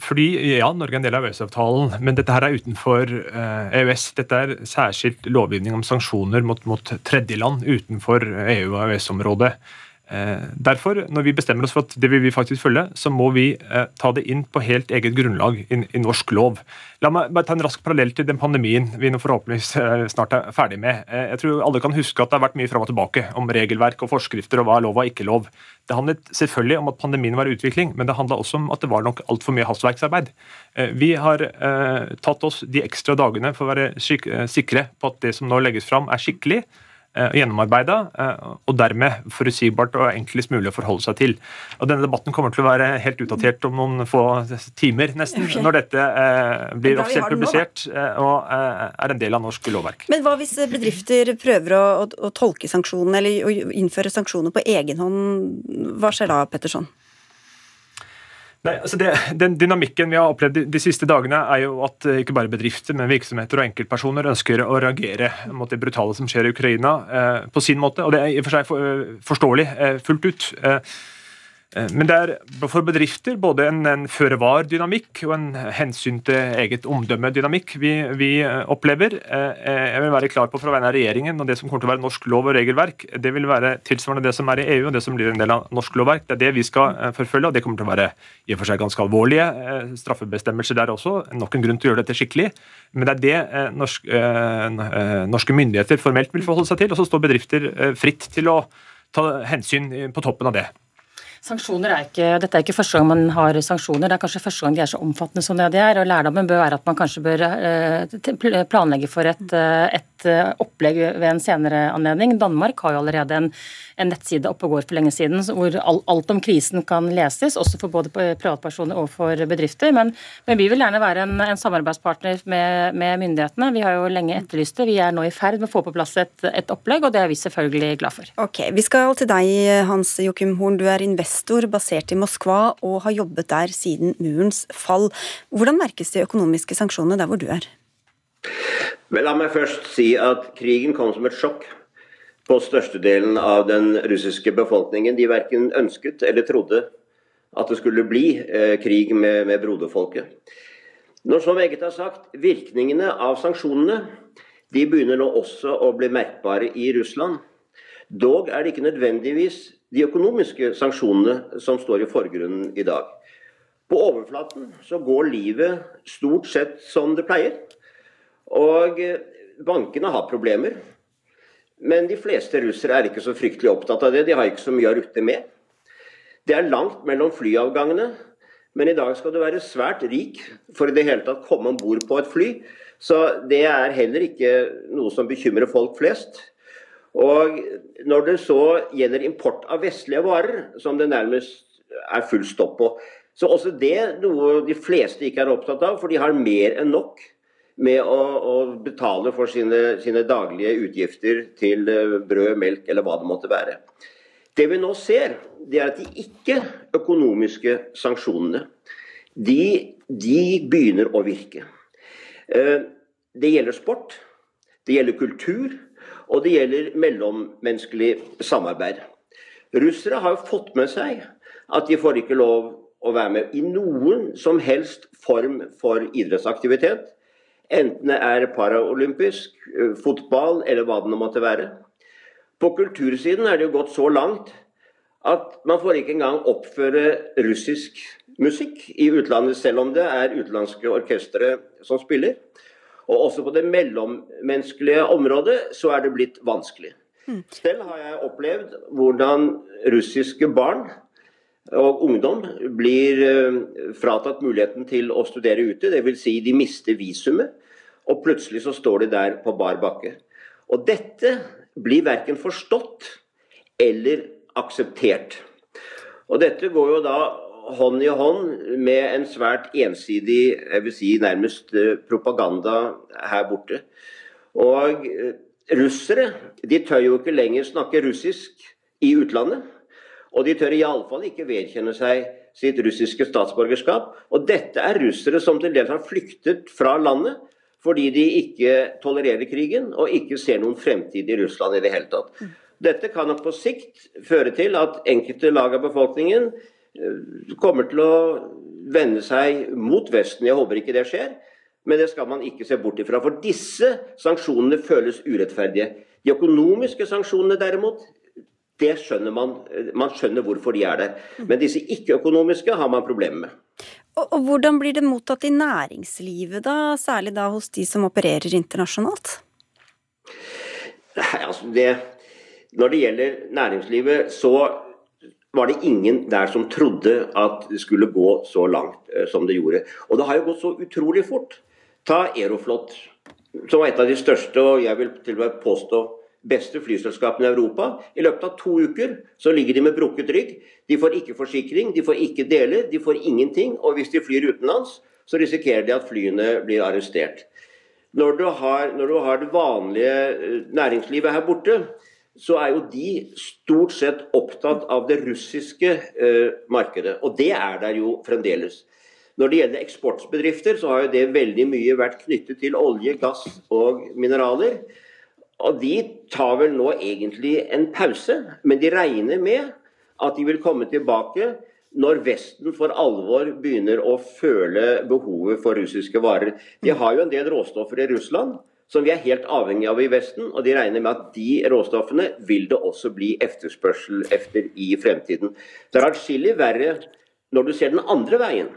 Fordi ja, Norge er en del av EØS-avtalen, men dette her er utenfor uh, EØS. Dette er særskilt lovgivning om sanksjoner mot, mot tredjeland utenfor EU- og EØS-området. Eh, derfor, når vi bestemmer oss for at det vil vi faktisk følge, så må vi eh, ta det inn på helt eget grunnlag i, i, norsk lov. La meg bare ta en rask parallell til den pandemien vi nå forhåpentligvis eh, snart er ferdig med. Eh, jeg tror alle kan huske at det har vært mye fram og tilbake om regelverk og forskrifter og hva er lov og ikke lov. Det handlet selvfølgelig om at pandemien var i utvikling, men det handla også om at det var nok altfor mye hastverksarbeid. Eh, vi har eh, tatt oss de ekstra dagene for å være sikre på at det som nå legges fram, er skikkelig gjennomarbeida, eh, og dermed forutsigbart og enklest mulig å forholde seg til. Og Denne debatten kommer til å være helt utdatert om noen få timer, nesten, okay. når dette eh, blir offisielt publisert og er en del av norsk lovverk. Men hva hvis bedrifter prøver å, å, å tolke sanksjonene eller å innføre sanksjoner på egen hånd? Hva skjer da, Petterson? Nei, altså det, den Dynamikken vi har opplevd de, de, siste dagene, er jo at eh, ikke bare bedrifter, men virksomheter og enkeltpersoner ønsker å reagere mot det brutale som skjer i Ukraina, eh, på sin måte. Og det er i og for seg for, eh, forståelig eh, fullt ut. Eh, men det er for bedrifter både en, en føre-var-dynamikk og en hensyn til eget omdømme-dynamikk vi, vi, eh, opplever. Eh, jeg vil være klar på fra vegne av regjeringen og det som kommer til å være norsk lov og regelverk. Det vil være tilsvarende det som er i EU og det som blir en del av norsk lovverk. Det er det vi skal forfølge, og det kommer til å være i og for seg ganske alvorlige straffebestemmelser der også. Nok en grunn til å gjøre dette skikkelig. Men det er det norsk, norske myndigheter formelt vil forholde seg til, og så står bedrifter fritt til å ta hensyn på toppen av det. Sanksjoner er ikke, Dette er ikke første gang man har sanksjoner, det er kanskje første gang de er så omfattende som det de er. og Lærdommen bør være at man kanskje bør eh, planlegge for et, eh, et eh, opplegg ved en senere anledning. Danmark har jo allerede en, en nettside oppe og går for lenge siden hvor alt om krisen kan leses, også for både privatpersoner og for bedrifter. Men, men vi vil gjerne være en, en samarbeidspartner med, med, myndighetene. Vi har jo lenge etterlyst det. Vi er nå i ferd med å få på plass et, et opplegg, og det er vi selvfølgelig glad for. Ok, Vi skal til deg, Hans Joakim Horn. Du er investor basert i Moskva og har jobbet der siden murens fall. Hvordan merkes de økonomiske sanksjonene der hvor du er? Vel, la meg først si at krigen kom som et sjokk på størstedelen av den russiske befolkningen. De verken ønsket eller trodde at det skulle bli eh, krig med, med broderfolket. Når så meget er sagt, virkningene av sanksjonene de begynner nå også å bli merkbare i Russland. Dog er det ikke nødvendigvis de økonomiske sanksjonene som står i forgrunnen i dag. På overflaten så går livet stort sett som det pleier. Og eh, bankene har problemer. Men de fleste russere er ikke så fryktelig opptatt av det. De har ikke så mye å rutte med. Det er langt mellom flyavgangene, men i dag skal du være svært rik for i det hele tatt komme om bord på et fly. Så det er heller ikke noe som bekymrer folk flest. Og når det så gjelder import av vestlige varer, som det nærmest er full stopp på, så også det noe de fleste ikke er opptatt av, for de har mer enn nok med å, å betale for sine, sine, daglige utgifter til eh, brød, melk eller hva det måtte være. Det vi nå ser, det er at de ikke-økonomiske sanksjonene de, de, begynner å virke. Eh, det gjelder sport, det gjelder kultur, og det gjelder mellommenneskelig samarbeid. Russere har jo fått med seg at de får ikke lov å være med i noen som helst form for idrettsaktivitet. Enten det er paraolympisk, fotball eller hva det nå måtte være. På kultursiden er det jo gått så langt at man får ikke engang oppføre russisk musikk i utlandet, selv om det er utenlandske orkestre som spiller. Og også på det mellommenneskelige området så er det blitt vanskelig. Hmm. Selv har jeg opplevd hvordan russiske barn og ungdom blir eh, fratatt muligheten til å studere ute. Dvs. Si de mister visumet, og plutselig så står de der på bar bakke. Og dette blir verken forstått eller akseptert. Og dette går jo da hånd i hånd med en svært ensidig, jeg vil si nærmest eh, propaganda her borte. Og eh, russere de tør jo ikke lenger snakke russisk i utlandet. Og de tør iallfall ikke vedkjenne seg sitt russiske statsborgerskap. Og dette er russere som til dels har flyktet fra landet fordi de ikke tolererer krigen og ikke ser noen fremtid i Russland i det hele tatt. Dette kan nok på sikt føre til at enkelte lag av befolkningen eh, kommer til å vende seg mot Vesten. Jeg håper ikke det skjer, men det skal man ikke se bort ifra. For disse sanksjonene føles urettferdige. De økonomiske sanksjonene derimot, det skjønner man. Man skjønner hvorfor de er der. Men disse ikke-økonomiske har man problemer med. Og, og, Hvordan blir det mottatt i næringslivet, da, særlig da hos de som opererer internasjonalt? Nei, altså det, Når det gjelder næringslivet, så var det ingen der som trodde at det skulle gå så langt uh, som det gjorde. Og det har jo gått så utrolig fort. Ta Aeroflot, som var et av de største, og jeg vil til og med påstå beste flyselskapene i Europa. I løpet av to uker så ligger de med brukket rygg. De får ikke forsikring, de får ikke deler, de får ingenting. Og hvis de flyr utenlands, så risikerer de at flyene blir arrestert. Når du har, når du har det vanlige eh, næringslivet her borte, så er jo de stort sett opptatt av det russiske eh, markedet. Og det er der jo fremdeles. Når det gjelder eksportbedrifter, så har jo det veldig mye vært knyttet til olje, gass og mineraler. Og de tar vel nå egentlig en pause, men de regner med at de vil komme tilbake når Vesten for alvor begynner å føle behovet for russiske varer. De har jo en del råstoffer i Russland som vi er helt avhengig av i Vesten, og de regner med at de råstoffene vil det også bli etterspørsel efter i fremtiden. Det er atskillig verre når du ser den andre veien.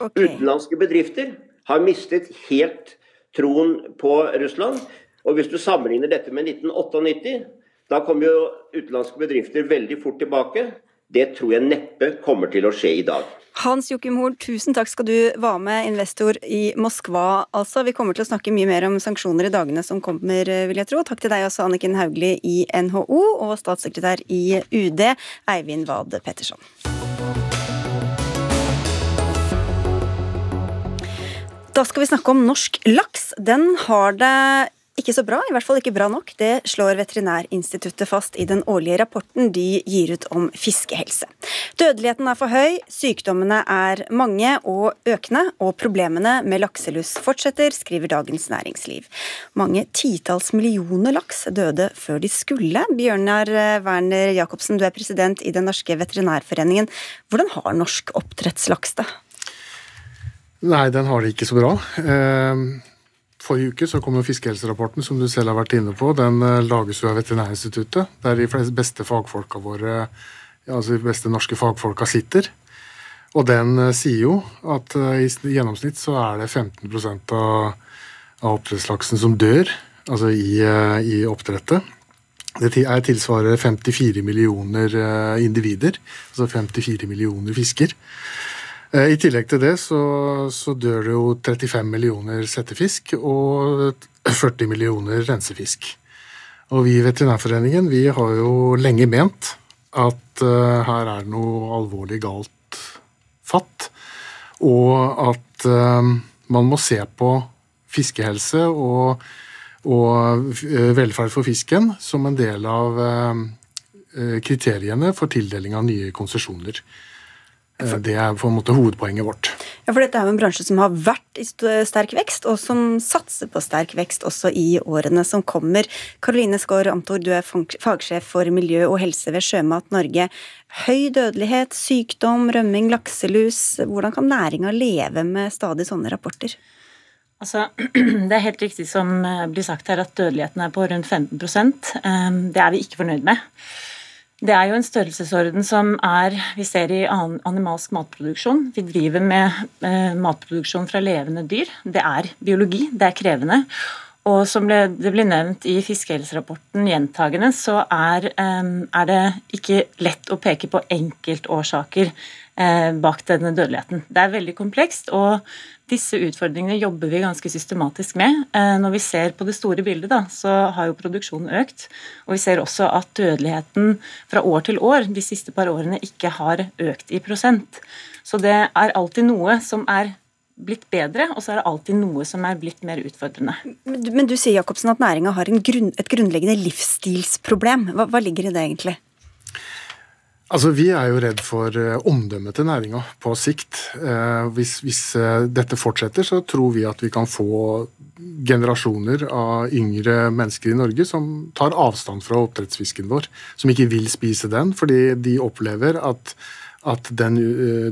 Okay. Utenlandske bedrifter har mistet helt troen på Russland. Og Hvis du sammenligner dette med 1998, da kommer jo utenlandske bedrifter veldig fort tilbake. Det tror jeg neppe kommer til å skje i dag. Hans Jokim Hoel, tusen takk skal du være med, investor i Moskva. Altså, Vi kommer til å snakke mye mer om sanksjoner i dagene som kommer, vil jeg tro. Takk til deg også, Anniken Hauglie i NHO, og statssekretær i UD, Eivind Wad Petterson. Da skal vi snakke om norsk laks. Den har det ikke så bra, i hvert fall ikke bra nok. Det slår Veterinærinstituttet fast i den årlige rapporten de gir ut om fiskehelse. Dødeligheten er for høy, sykdommene er mange og økende, og problemene med lakselus fortsetter, skriver Dagens Næringsliv. Mange titalls millioner laks døde før de skulle. Bjørnar Werner Jacobsen, du er president i Den norske veterinærforeningen. Hvordan har norsk oppdrettslaks det? Nei, den har det ikke så bra. Eh, forrige uke så kom jo fiskehelserapporten, som du selv har vært inne på. Den eh, lages jo av Veterinærinstituttet, der de beste fagfolka våre, altså de beste norske fagfolka sitter. Og den sier jo at i gjennomsnitt så er det 15 av, av oppdrettslaksen som dør, altså i, i oppdrettet. Det er tilsvarer 54 millioner individer, altså 54 millioner fisker. Eh, I tillegg til det så, så, dør det jo 35 millioner settefisk og 40 millioner rensefisk. Og vi i Veterinærforeningen vi har jo lenge ment at uh, her er det noe alvorlig galt fatt, og at uh, man må se på fiskehelse og, og velferd for fisken som en del av uh, kriteriene for tildeling av nye konsesjoner. Eh, det er på en måte hovedpoenget vårt. Ja, for Dette er jo en bransje som har vært i sterk vekst, og som satser på sterk vekst også i årene som kommer. Karoline Skaar Amthor, du er fagsjef for miljø og helse ved Sjømat Norge. Høy dødelighet, sykdom, rømming, lakselus. Hvordan kan næringa leve med stadig sånne rapporter? Altså, det er helt riktig som eh, blir sagt her at dødeligheten er på rundt 15 eh, Det er vi ikke fornøyd med. Det er jo en størrelsesorden som er vi ser i animalsk matproduksjon. Vi driver med eh, matproduksjon fra levende dyr. Det er biologi, det er krevende. Og som ble, det ble nevnt i fiskehelserapporten gjentagende, så er, er, det ikke lett å peke på enkeltårsaker eh, bak denne dødeligheten. Det er veldig komplekst, og disse utfordringene jobber vi ganske systematisk med. Eh, når vi ser på det store bildet, da, så har jo produksjonen økt. Og vi ser også at dødeligheten fra år til år de siste par årene ikke har økt i prosent. Så det er alltid noe som er blitt bedre, og så er det alltid noe som er blitt mer utfordrende. Men du sier Jacobsen, at næringa har grunn, et grunnleggende livsstilsproblem. Hva, hva ligger i det egentlig? Altså, Vi er jo redd for uh, omdømmet til næringa på sikt. Uh, hvis, hvis uh, dette fortsetter, så tror vi at vi kan få generasjoner av yngre mennesker i Norge som tar avstand fra oppdrettsfisken vår. Som ikke vil spise den, fordi de opplever at, at den,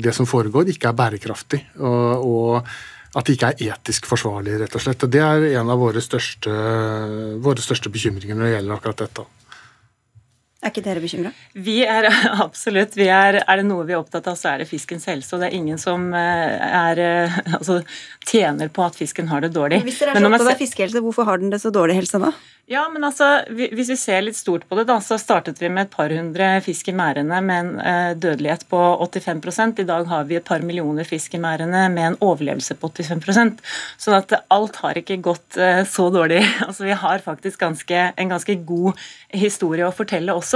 det som foregår, ikke er bærekraftig. og, og at det ikke er etisk forsvarlig, rett og slett. Og Det er en av våre største, våre største bekymringer når det gjelder akkurat dette. Er ikke dere bekymra? Vi er absolutt. Vi er, er, det noe vi er opptatt av, så er det fiskens helse. Og det er ingen som eh, er, eh, altså, tjener på at fisken har det dårlig. Men hvis dere er så opptatt av fiskehelse, hvorfor har den det så dårlig helse da? Ja, men altså, Hvis vi ser litt stort på det, da, så startet vi med et par hundre fisk i merdene med en eh, dødelighet på 85 I dag har vi et par millioner fisk i merdene med en overlevelse på 85% Så at alt har ikke gått så dårlig. Altså, Vi har faktisk ganske, en ganske god historie å fortelle også.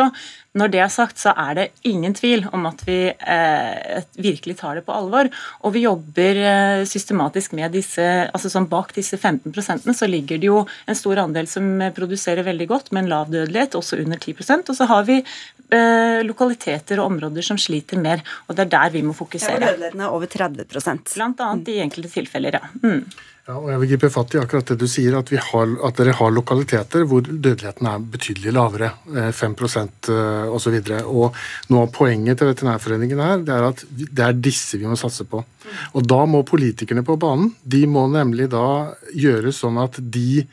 Når det er sagt, så er det ingen tvil om at vi eh, virkelig tar det på alvor. Og vi jobber eh, systematisk med disse altså sånn Bak disse 15% så ligger det jo en stor andel som produserer veldig godt, med en lav dødelighet, også under 10% Og så har vi eh, lokaliteter og områder som sliter mer, og det er der vi må fokusere. Ja, Dødeligheten er over 30% Blant annet i enkelte tilfeller, ja. Mm. Ja, og jeg vil gripe fatt i akkurat det du sier, at, har, at dere har lokaliteter hvor dødeligheten er betydelig lavere. 5 osv. Og noe av poenget til Veterinærforeningen her, det er at det er disse vi må satse på. Og da må politikerne på banen de må nemlig da gjøre sånn at de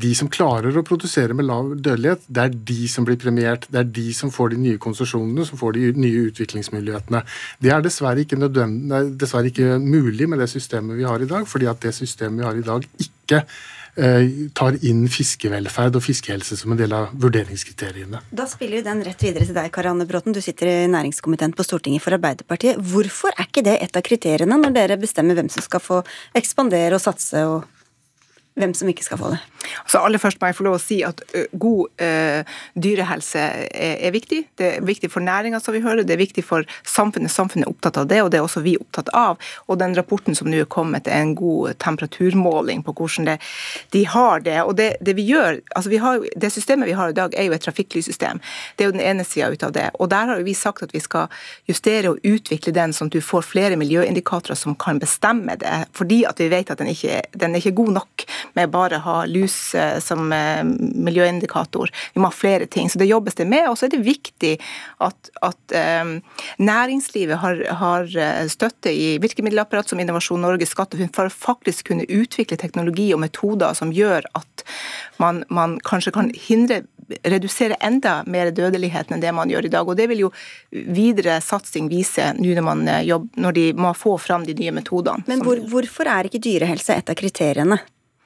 de som klarer å produsere med lav dødelighet, det er de som blir premiert. Det er de som får de nye konsesjonene, som får de nye utviklingsmulighetene. Det er dessverre ikke, dessverre ikke mulig med det systemet vi har i dag, fordi at det systemet vi har i dag, ikke eh, tar inn fiskevelferd og fiskehelse som en del av vurderingskriteriene. Da spiller vi den rett videre til deg, Karianne Bråten. Du sitter i næringskomiteen på Stortinget for Arbeiderpartiet. Hvorfor er ikke det et av kriteriene når dere bestemmer hvem som skal få ekspandere og satse og hvem som ikke skal få det? Så aller først må jeg få lov å si at god uh, dyrehelse er, er, viktig. Det er viktig for næringa, som vi hører. Det er viktig for samfunnet. Samfunnet er opptatt av det, og det er også vi opptatt av. Og den rapporten som nå er kommet, er en god temperaturmåling på hvordan det, de har det. Og det, det vi gjør, altså vi har, det systemet vi har i dag, er jo et trafikklyssystem. Det er jo den ene sida ut av det. Og der har vi sagt at vi skal justere og utvikle den, sånn at du får flere miljøindikatorer som kan bestemme det. Fordi at vi vet at den ikke, den er ikke god nok. Med bare å ha lus som miljøindikator. Vi må ha flere ting. Så det jobbes det med. Og så er det viktig at, at um, næringslivet har, har, støtte i virkemiddelapparat som Innovasjon Norge, SkatteFUNN, for å faktisk kunne utvikle teknologi og metoder som gjør at man, man kanskje kan hindre redusere enda mer dødeligheten enn det man gjør i dag. Og Det vil jo videre satsing vise når, man jobb, når de må få fram de nye metodene. Men hvor, hvorfor er ikke dyrehelse et av kriteriene?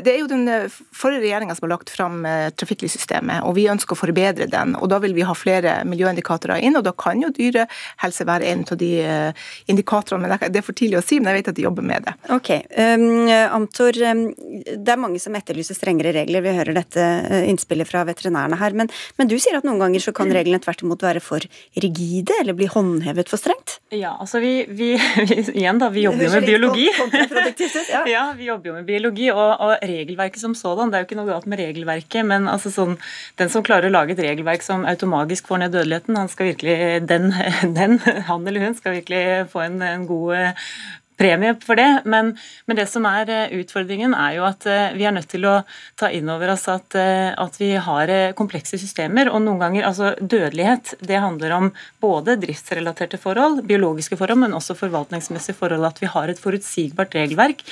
det er jo den eh, forrige regjeringa som har lagt fram eh, trafikklyssystemet, og vi ønsker å forbedre den. og Da vil vi ha flere miljøindikatorer inn, og da kan jo dyrehelse være en av de indikatorene. Men det er for tidlig å si, men jeg vet at de jobber med det. Ok, um, Amtor, um, det er mange som etterlyser strengere regler. Vi hører dette innspillet fra veterinærene her. Men, men, du sier at noen ganger så kan reglene tvert imot være for rigide, eller bli håndhevet for strengt? Ja, altså vi, vi, vi igjen da, vi jobber jo med biologi. Ja. ja, vi jobber jo med biologi. og og, regelverket som sådan. Det er jo ikke noe galt med regelverket, men altså sånn, den som klarer å lage et regelverk som automagisk får ned dødeligheten, han skal virkelig, den, den han eller hun skal virkelig få en, en god premie for det. Men, men, det som er eh, utfordringen, er jo at eh, vi er nødt til å ta inn over oss at, eh, at vi har komplekse systemer. Og noen ganger altså dødelighet, det handler om både driftsrelaterte forhold, biologiske forhold, men også forvaltningsmessige forhold. At vi har et forutsigbart regelverk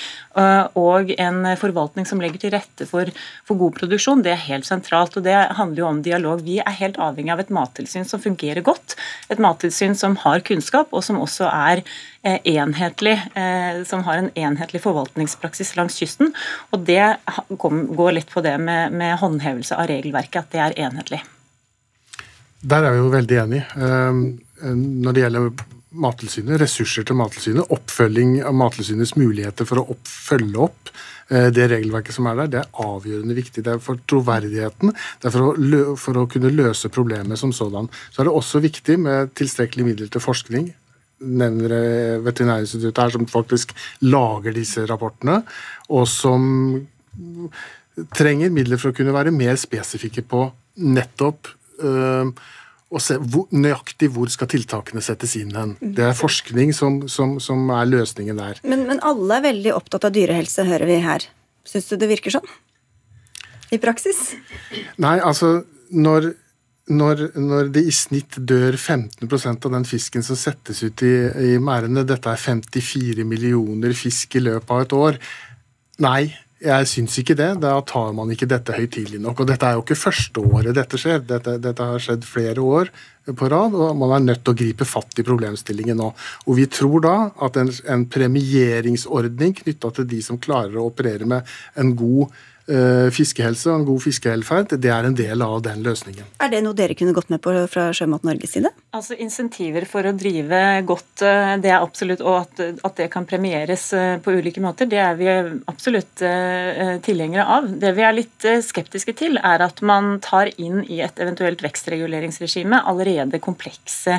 og en forvaltning som legger til rette for, for god produksjon. Det er helt sentralt. og Det handler jo om dialog. Vi er helt avhengig av et mattilsyn som fungerer godt. Et mattilsyn som har kunnskap, og som også er enhetlig, eh, som har en enhetlig forvaltningspraksis langs kysten. Og det går litt på det med, med håndhevelse av regelverket, at det er enhetlig. Der er vi jo veldig enige. Eh, når det gjelder Mattilsynet, ressurser til Mattilsynet, oppfølging av Mattilsynets muligheter for å følge opp det regelverket som er der, det er avgjørende viktig. Det er for troverdigheten, det er for å, for å kunne løse problemet som sådan. Så er det også viktig med tilstrekkelig midler til forskning, nevner Veterinærinstituttet her, som faktisk lager disse rapportene, og som trenger midler for å kunne være mer spesifikke på nettopp øh, å se hvor, nøyaktig hvor skal tiltakene settes inn hen. Det er forskning som, som, som er løsningen der. Men, men, alle er veldig opptatt av dyrehelse, hører vi her. Syns du det virker sånn? I praksis? Nei, altså når når, når, det i snitt dør 15% av den fisken som settes ut i, i merdene Dette er 54 millioner fisk i løpet av et år. Nei, jeg syns ikke det. Da tar man ikke dette høytidelig nok. Og dette er jo ikke første året dette skjer. Dette, dette, har skjedd flere år på rad, og man er nødt til å gripe fatt i problemstillingen nå. Og vi tror da at en, en premieringsordning knytta til de som klarer å operere med en god fiskehelse og en god fiskehelferd, det er en del av den løsningen. Er det noe dere kunne gått med på fra Sjømat Norges side? Altså Insentiver for å drive godt, eh, det er absolutt, og at, at, det kan premieres eh, på ulike måter, det er vi absolutt tilhengere av. Det vi er litt skeptiske til, er at man tar inn i et eventuelt vekstreguleringsregime allerede komplekse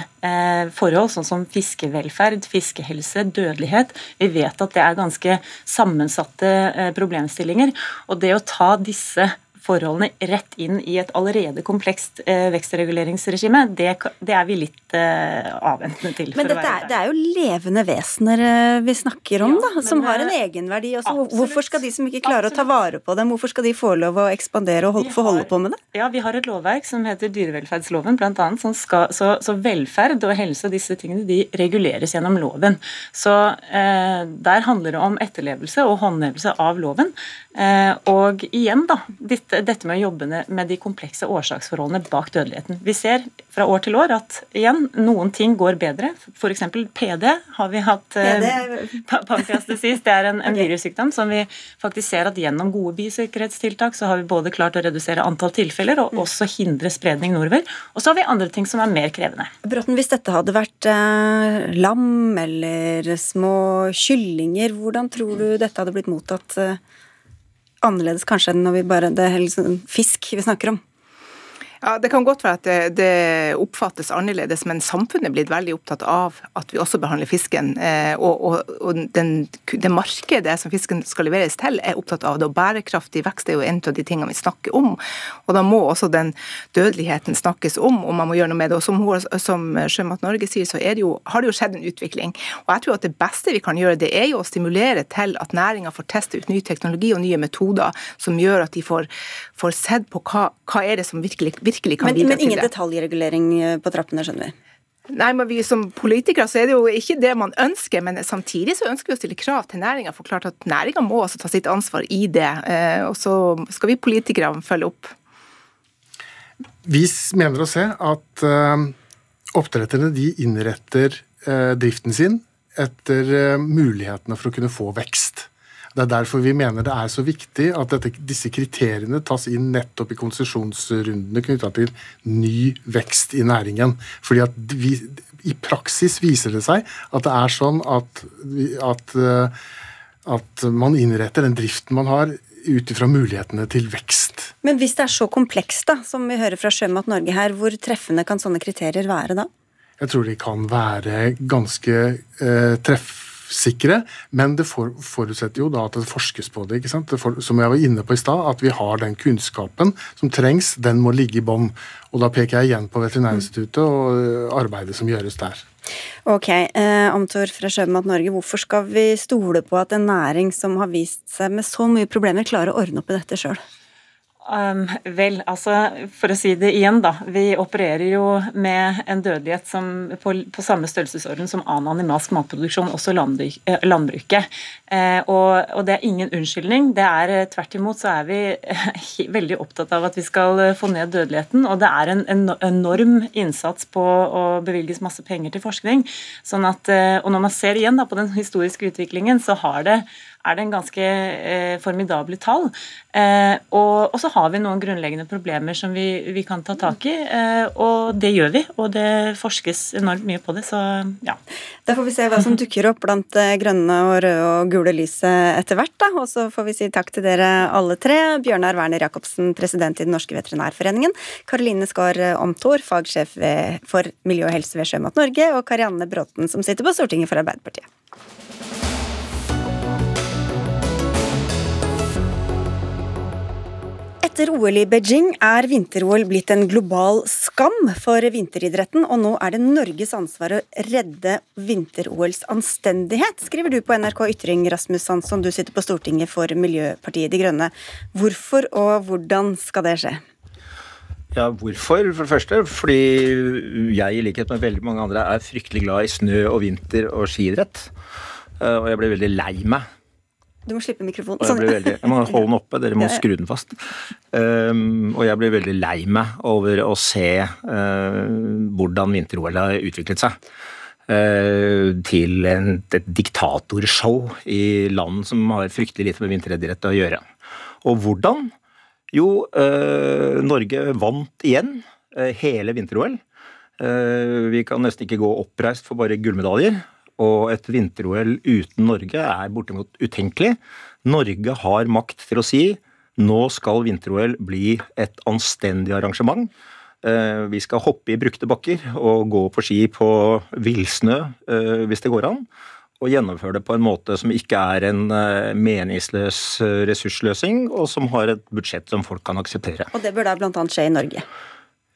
forhold, sånn som fiskevelferd, fiskehelse, dødelighet. Vi vet at det er ganske sammensatte problemstillinger. og det å ta disse forholdene rett inn i et allerede komplekst eh, vekstreguleringsregime, det, det, er vi litt eh, avventende til. Men dette er, det er jo levende vesener eh, vi snakker om, ja, da, som har en egenverdi. Også. Hvorfor skal de som ikke klarer absolutt. å ta vare på dem, hvorfor skal de få lov å ekspandere og få holde på med det? Ja, Vi har et lovverk som heter dyrevelferdsloven, blant annet, som skal, så, så, velferd og helse og disse tingene de reguleres gjennom loven. Så eh, Der handler det om etterlevelse og håndhevelse av loven. Eh, og igjen, da, dette, dette, med å jobbe med de komplekse årsaksforholdene bak dødeligheten. Vi ser fra år til år at igjen, noen ting går bedre. F.eks. PD har vi hatt. Eh, Pankreastesis det er en, en okay. virussykdom som vi faktisk ser at gjennom gode bisikkerhetstiltak så har vi både klart å redusere antall tilfeller og mm. også hindre spredning nordover. Og så har vi andre ting som er mer krevende. Bråten, hvis dette hadde vært eh, lam eller små kyllinger, hvordan tror du dette hadde blitt mottatt? Eh? Annerledes kanskje enn når vi bare Det er liksom fisk vi snakker om. Ja, Det kan godt være at det, det, oppfattes annerledes, men samfunnet er blitt veldig opptatt av at vi også behandler fisken. Eh, og, og, og den, det markedet som fisken skal leveres til, er opptatt av det. Og bærekraftig vekst er jo en av de tingene vi snakker om. Og da må også den dødeligheten snakkes om, og man må gjøre noe med det. Og som, som Sjømat Norge sier, så det jo, har det jo skjedd en utvikling. Og jeg tror at det beste vi kan gjøre, det er jo å stimulere til at næringa får teste ut ny teknologi og nye metoder som gjør at de får, får sett på hva, hva er det som virkelig virkelig kan men, bidra men til det. Men ingen detaljregulering eh, på trappene, skjønner vi? Nei, men vi Som politikere så er det jo ikke det man ønsker, men samtidig så ønsker vi å stille krav til næringa. For klart at næringa må også ta sitt ansvar i det. Eh, og så skal vi politikere følge opp. Vi mener å se at uh, oppdretterne de innretter driften sin etter mulighetene for å kunne få vekst. Det er derfor vi mener det er så viktig at dette, disse kriteriene tas inn nettopp i konsesjonsrundene knytta til ny vekst i næringen. Fordi at vi, I praksis viser det seg at det er sånn at, at, eh, at man innretter den driften man har ut ifra mulighetene til vekst. Men hvis det er så komplekst, da, som vi hører fra Sjømat Norge her, hvor treffende kan sånne kriterier være da? Jeg tror de kan være ganske eh, treff sikre, men det for, forutsetter jo da at det forskes på det. ikke sant? Det for, som jeg var inne på i stad, at vi har den kunnskapen som trengs, den må ligge i bånn. Og da peker jeg igjen på Veterinærinstituttet og øh, arbeidet som gjøres der. Ok, eh, Amtor fra Sjømat Norge, hvorfor skal vi stole på at en næring som har vist seg med så mye problemer, klarer å ordne opp i dette sjøl? Um, vel, altså for å si det igjen, da. Vi opererer jo med en dødelighet som på, på samme størrelsesorden som annen animalsk matproduksjon, også eh, landbruket. Eh, og, og, det er ingen unnskyldning. Det er eh, Tvert imot så er vi eh, veldig opptatt av at vi skal få ned dødeligheten. Og det er en, en enorm innsats på å bevilges masse penger til forskning. sånn at, og når man ser igjen da på den historiske utviklingen, så har det er det en ganske eh, formidable tall. Eh, og, og, så har vi noen grunnleggende problemer som vi, vi kan ta tak i, eh, og det gjør vi. Og det forskes enormt mye på det, så ja. Da får vi se hva som dukker opp blant det grønne og røde og gule lyset etter hvert, da. Og så får vi si takk til dere alle tre. Bjørnar Werner Jacobsen, president i Den norske veterinærforeningen. Karoline Skaar Omtor, fagsjef for miljø og helse ved Sjømat Norge. Og Karianne Bråten, som sitter på Stortinget for Arbeiderpartiet. Etter OL i Beijing er vinter-OL blitt en global skam for vinteridretten, og nå er det Norges ansvar å redde vinter-OLs anstendighet, skriver du på NRK Ytring, Rasmus Hansson, du sitter på Stortinget for Miljøpartiet De Grønne. Hvorfor og hvordan skal det skje? Ja, Hvorfor? For det første fordi jeg, i likhet med veldig mange andre, er fryktelig glad i snø og vinter og skiidrett. Eh, og jeg ble veldig lei meg du må slippe mikrofonen. Sånn. Jeg, veldig, jeg, må holde den oppe, dere må ja, ja. skru den fast. Um, og jeg blir veldig lei meg over å se uh, hvordan vinter-OL har utviklet seg. Uh, til en, et diktatorshow i land som har fryktelig lite med vinteridrett å gjøre. Og hvordan? Jo, uh, Norge vant igjen hele vinter-OL. vi kan nesten ikke gå oppreist for bare gullmedaljer og et vinter-OL uten Norge er bortimot utenkelig. Norge har makt til å si nå skal vinter-OL bli et anstendig arrangement. Eh, vi skal hoppe i brukte bakker og gå på ski på villsnø eh, hvis det går an. Og gjennomføre det på en måte som ikke er en eh, meningsløs ressursløsing, og som har et budsjett som folk kan akseptere. Og det bør da bl.a. skje i Norge?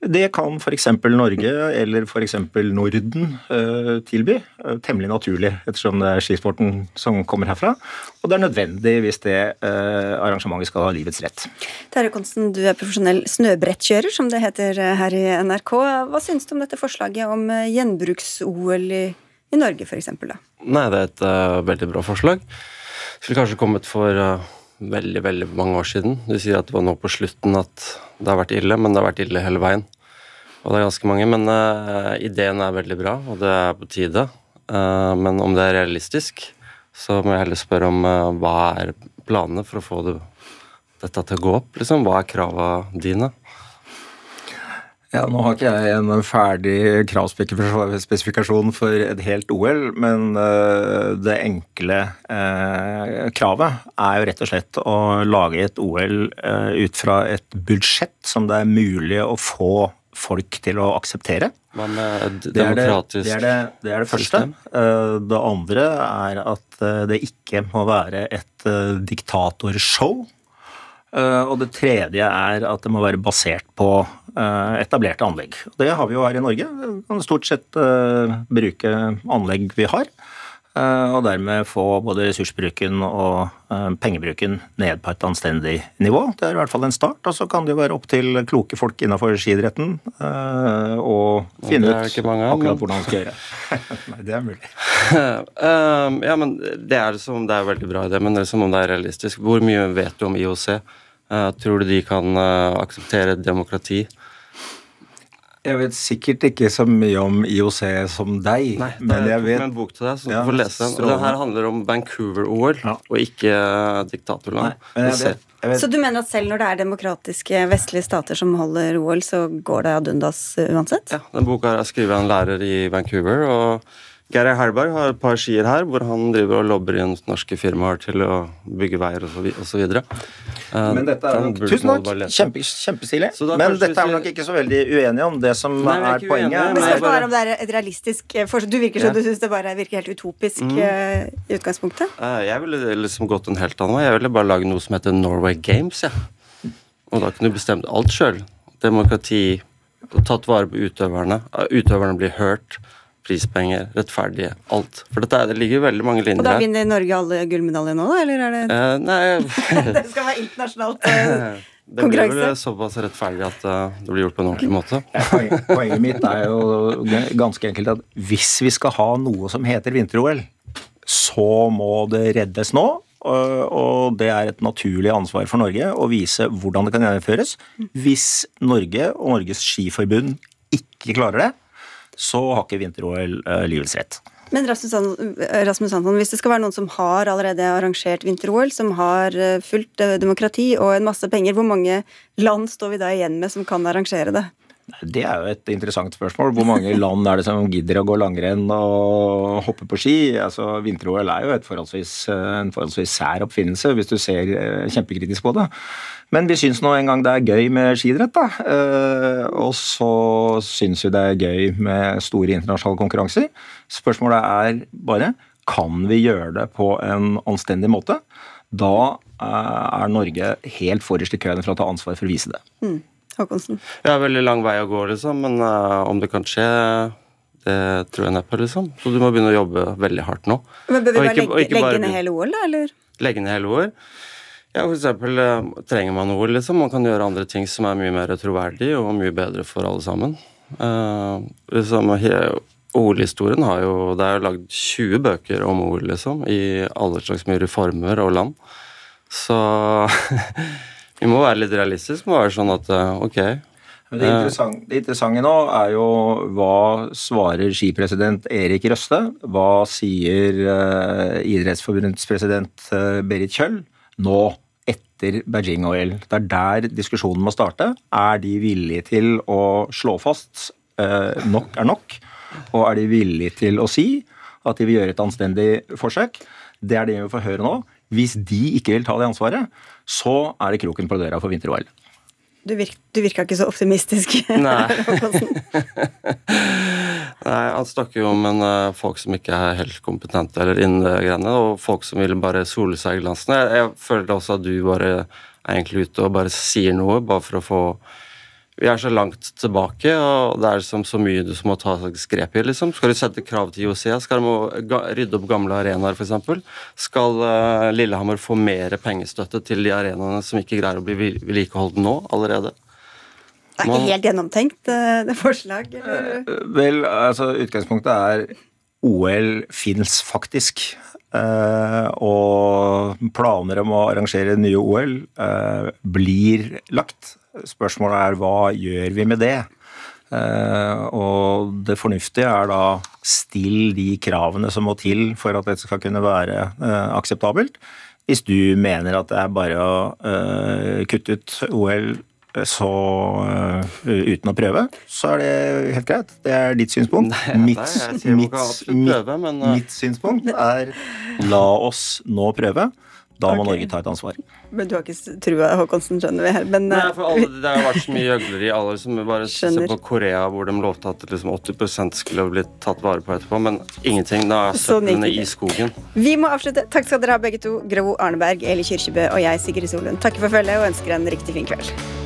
Det kan f.eks. Norge eller f.eks. Norden uh, tilby. Uh, temmelig naturlig, ettersom det er skisporten som kommer herfra. Og det er nødvendig hvis det uh, arrangementet skal ha livets rett. Terje Konsten, du er profesjonell snøbrettkjører, som det heter her i NRK. Hva syns du om dette forslaget om gjenbruks-OL i, i, Norge, f.eks.? Nei, det er et veldig bra forslag. Skulle kanskje kommet for veldig veldig mange år siden. Du sier at det var nå på slutten at det har vært ille, men det har vært ille hele veien. Og det er ganske mange. Men uh, ideen er veldig bra, og det er på tide. Uh, men om det er realistisk, så må jeg heller spørre om uh, hva er planene for å få det, dette til å gå opp? Liksom? Hva er kravene dine? Ja, Nå har ikke jeg en ferdig kravspesifikasjon for et helt OL, men det enkle kravet er jo rett og slett å lage et OL ut fra et budsjett som det er mulig å få folk til å akseptere. Hva med det er det, det, er det, det, er det første. Det andre er at det ikke må være et diktatorshow. Og det tredje er at det må være basert på etablerte anlegg. Det har vi jo her i Norge. Vi kan stort sett bruke anlegg vi har. Og dermed få både ressursbruken og pengebruken ned på et anstendig nivå. Det er i hvert fall en start. Og så kan det jo være opp til kloke folk innenfor skiidretten å finne ut akkurat hvordan man skal gjøre. Nei, det er mulig. um, ja, men det er, som, det er veldig bra idé, men det er som om det er realistisk. Hvor mye vet du om IOC? Tror du de kan akseptere demokrati? Jeg vet sikkert ikke så mye om IOC som deg, Nei, men jeg vet med en bok til deg, så du Ja, får lese den. Det her handler om Vancouver-OL, og ikke uh, diktatorland. men jeg vet- jeg vet- Så du mener at selv når det er demokratiske vestlige stater som holder OL, så går det ad undas uh, uansett? Ja, den boka er skrevet av en lærer i Vancouver. og Geir Herberg har et par skier her hvor han driver og lobber inn norske firmaer til å bygge veier osv. Men dette er nok, tusen takk, Kjempe, kjempestilig. Men dette er vi nok ikke så veldig uenige om. Det som Nei, er er poenget jeg er bare- om det er et realistisk eh. Du virker som Ja. du syns det bare virker helt utopisk Mm. eh, i utgangspunktet. Eh, Jeg ville liksom gått en helt annen vei. Jeg ville bare lage noe som heter Norway Games. Ja. Og da kunne du bestemt alt sjøl. Demokrati, tatt vare på utøverne. Eh, Utøverne blir hørt. Prispenger, rettferdige, alt. For dette er, det ligger veldig mange linjer her. Og da vinner Norge alle gullmedaljer nå, da? Eller er det Eh, nei, Det skal være internasjonalt eh, det blir vel såpass rettferdig at eh, det blir gjort på en ordentlig måte. Poenget, poenget mitt er jo ganske enkelt at hvis vi skal ha noe som heter vinter-OL, så må det reddes nå. og- Og det er et naturlig ansvar for Norge å vise hvordan det kan gjennomføres. Hvis Norge og Norges Skiforbund ikke klarer det, så har ikke vinter-OL eh, livets rett. Men Rasmus, Hansson, hvis det skal være noen som har allerede arrangert vinter-OL, som har eh, fullt eh, demokrati og en masse penger, hvor mange land står vi da igjen med som kan arrangere det? Det er jo et interessant spørsmål. Hvor mange land er det som gidder å gå langrenn og hoppe på ski? Altså, Vinter-OL er jo forholdsvis, en forholdsvis sær oppfinnelse, hvis du ser eh, kjempekritisk på det. Men vi syns nå en gang det er gøy med skiidrett, da. Eh, Og så syns vi det er gøy med store internasjonale konkurranser. Spørsmålet er bare kan vi gjøre det på en anstendig måte? Da eh, er Norge helt forrest i køen for å ta ansvar for å vise det. Hmm. Håkonsen. Ja, veldig lang vei å gå, liksom, men uh, om det kan skje, det tror jeg neppe, liksom. Så du må begynne å jobbe veldig hardt nå. Men Bør vi bare ikke- legge, ikke bare legge ned hele OL, da? Eller? Legge ned hele OL. Ja, for eksempel eh, trenger man OL, liksom. Man kan gjøre andre ting som er mye mer troverdig og mye bedre for alle sammen. Uh, liksom, OL-historien har jo Det er jo lagd 20 bøker om OL, liksom, i alle slags mye former og land. Så vi må være litt realistiske. Må være sånn at eh, ok Men det, interessant, det interessante nå er jo hva svarer skipresident Erik Røste? Hva sier uh, Idrettsforbundets president uh, Berit Kjøll nå etter Beijing-OL? Det er der diskusjonen må starte. Er de villige til å slå fast uh, nok er nok? Og er de villige til å si at de vil gjøre et anstendig forsøk? Det er det vi får høre nå. Hvis de ikke vil ta det ansvaret, så er det kroken på døra for vinter-OL. Du, virk, du virka ikke så optimistisk. Nei. Nei, Han snakker jo om en, eh, folk som ikke er helt kompetente eller innen det greiene, og folk som vil bare sole seg i glansen. Jeg, jeg føler også at du bare er egentlig ute og bare sier noe, bare for å få Vi er så langt tilbake, og det er liksom så mye du som må ta grep i. liksom. Skal du sette krav til IOC? Skal de rydde opp gamle arenaer, f.eks.? Skal uh, Lillehammer få mer pengestøtte til de arenaene som ikke greier å bli vedlikeholdt nå allerede? Det er ikke helt gjennomtenkt, eh, det forslaget? Eller? Vel, altså utgangspunktet er OL fins faktisk. Eh, og planer om å arrangere nye OL eh, blir lagt. Spørsmålet er hva gjør vi med det? Eh, og det fornuftige er da still de kravene som må til for at dette skal kunne være eh, akseptabelt. Hvis du mener at det er bare å eh, kutte ut OL så uten å prøve, så er det helt greit. Det er ditt synspunkt. mitt, nei, sier man mitt, prøve, men, mitt synspunkt er la oss nå prøve. Da må okay. Norge ta et ansvar. Men du har ikke trua, Håkonsen, skjønner vi her. Men, Nei, eh, for alle, Det har vært så mye gjøgleri. Alle som bare skjønner. ser på Korea, hvor de lovte at liksom 80% skulle blitt tatt vare på etterpå, men ingenting. Da er søplene i skogen. Vi må avslutte. Takk skal dere ha begge to. Gro Arneberg, Eli Kyrkjebø og jeg, Sigrid Solund, takker for følget og ønsker en riktig fin kveld.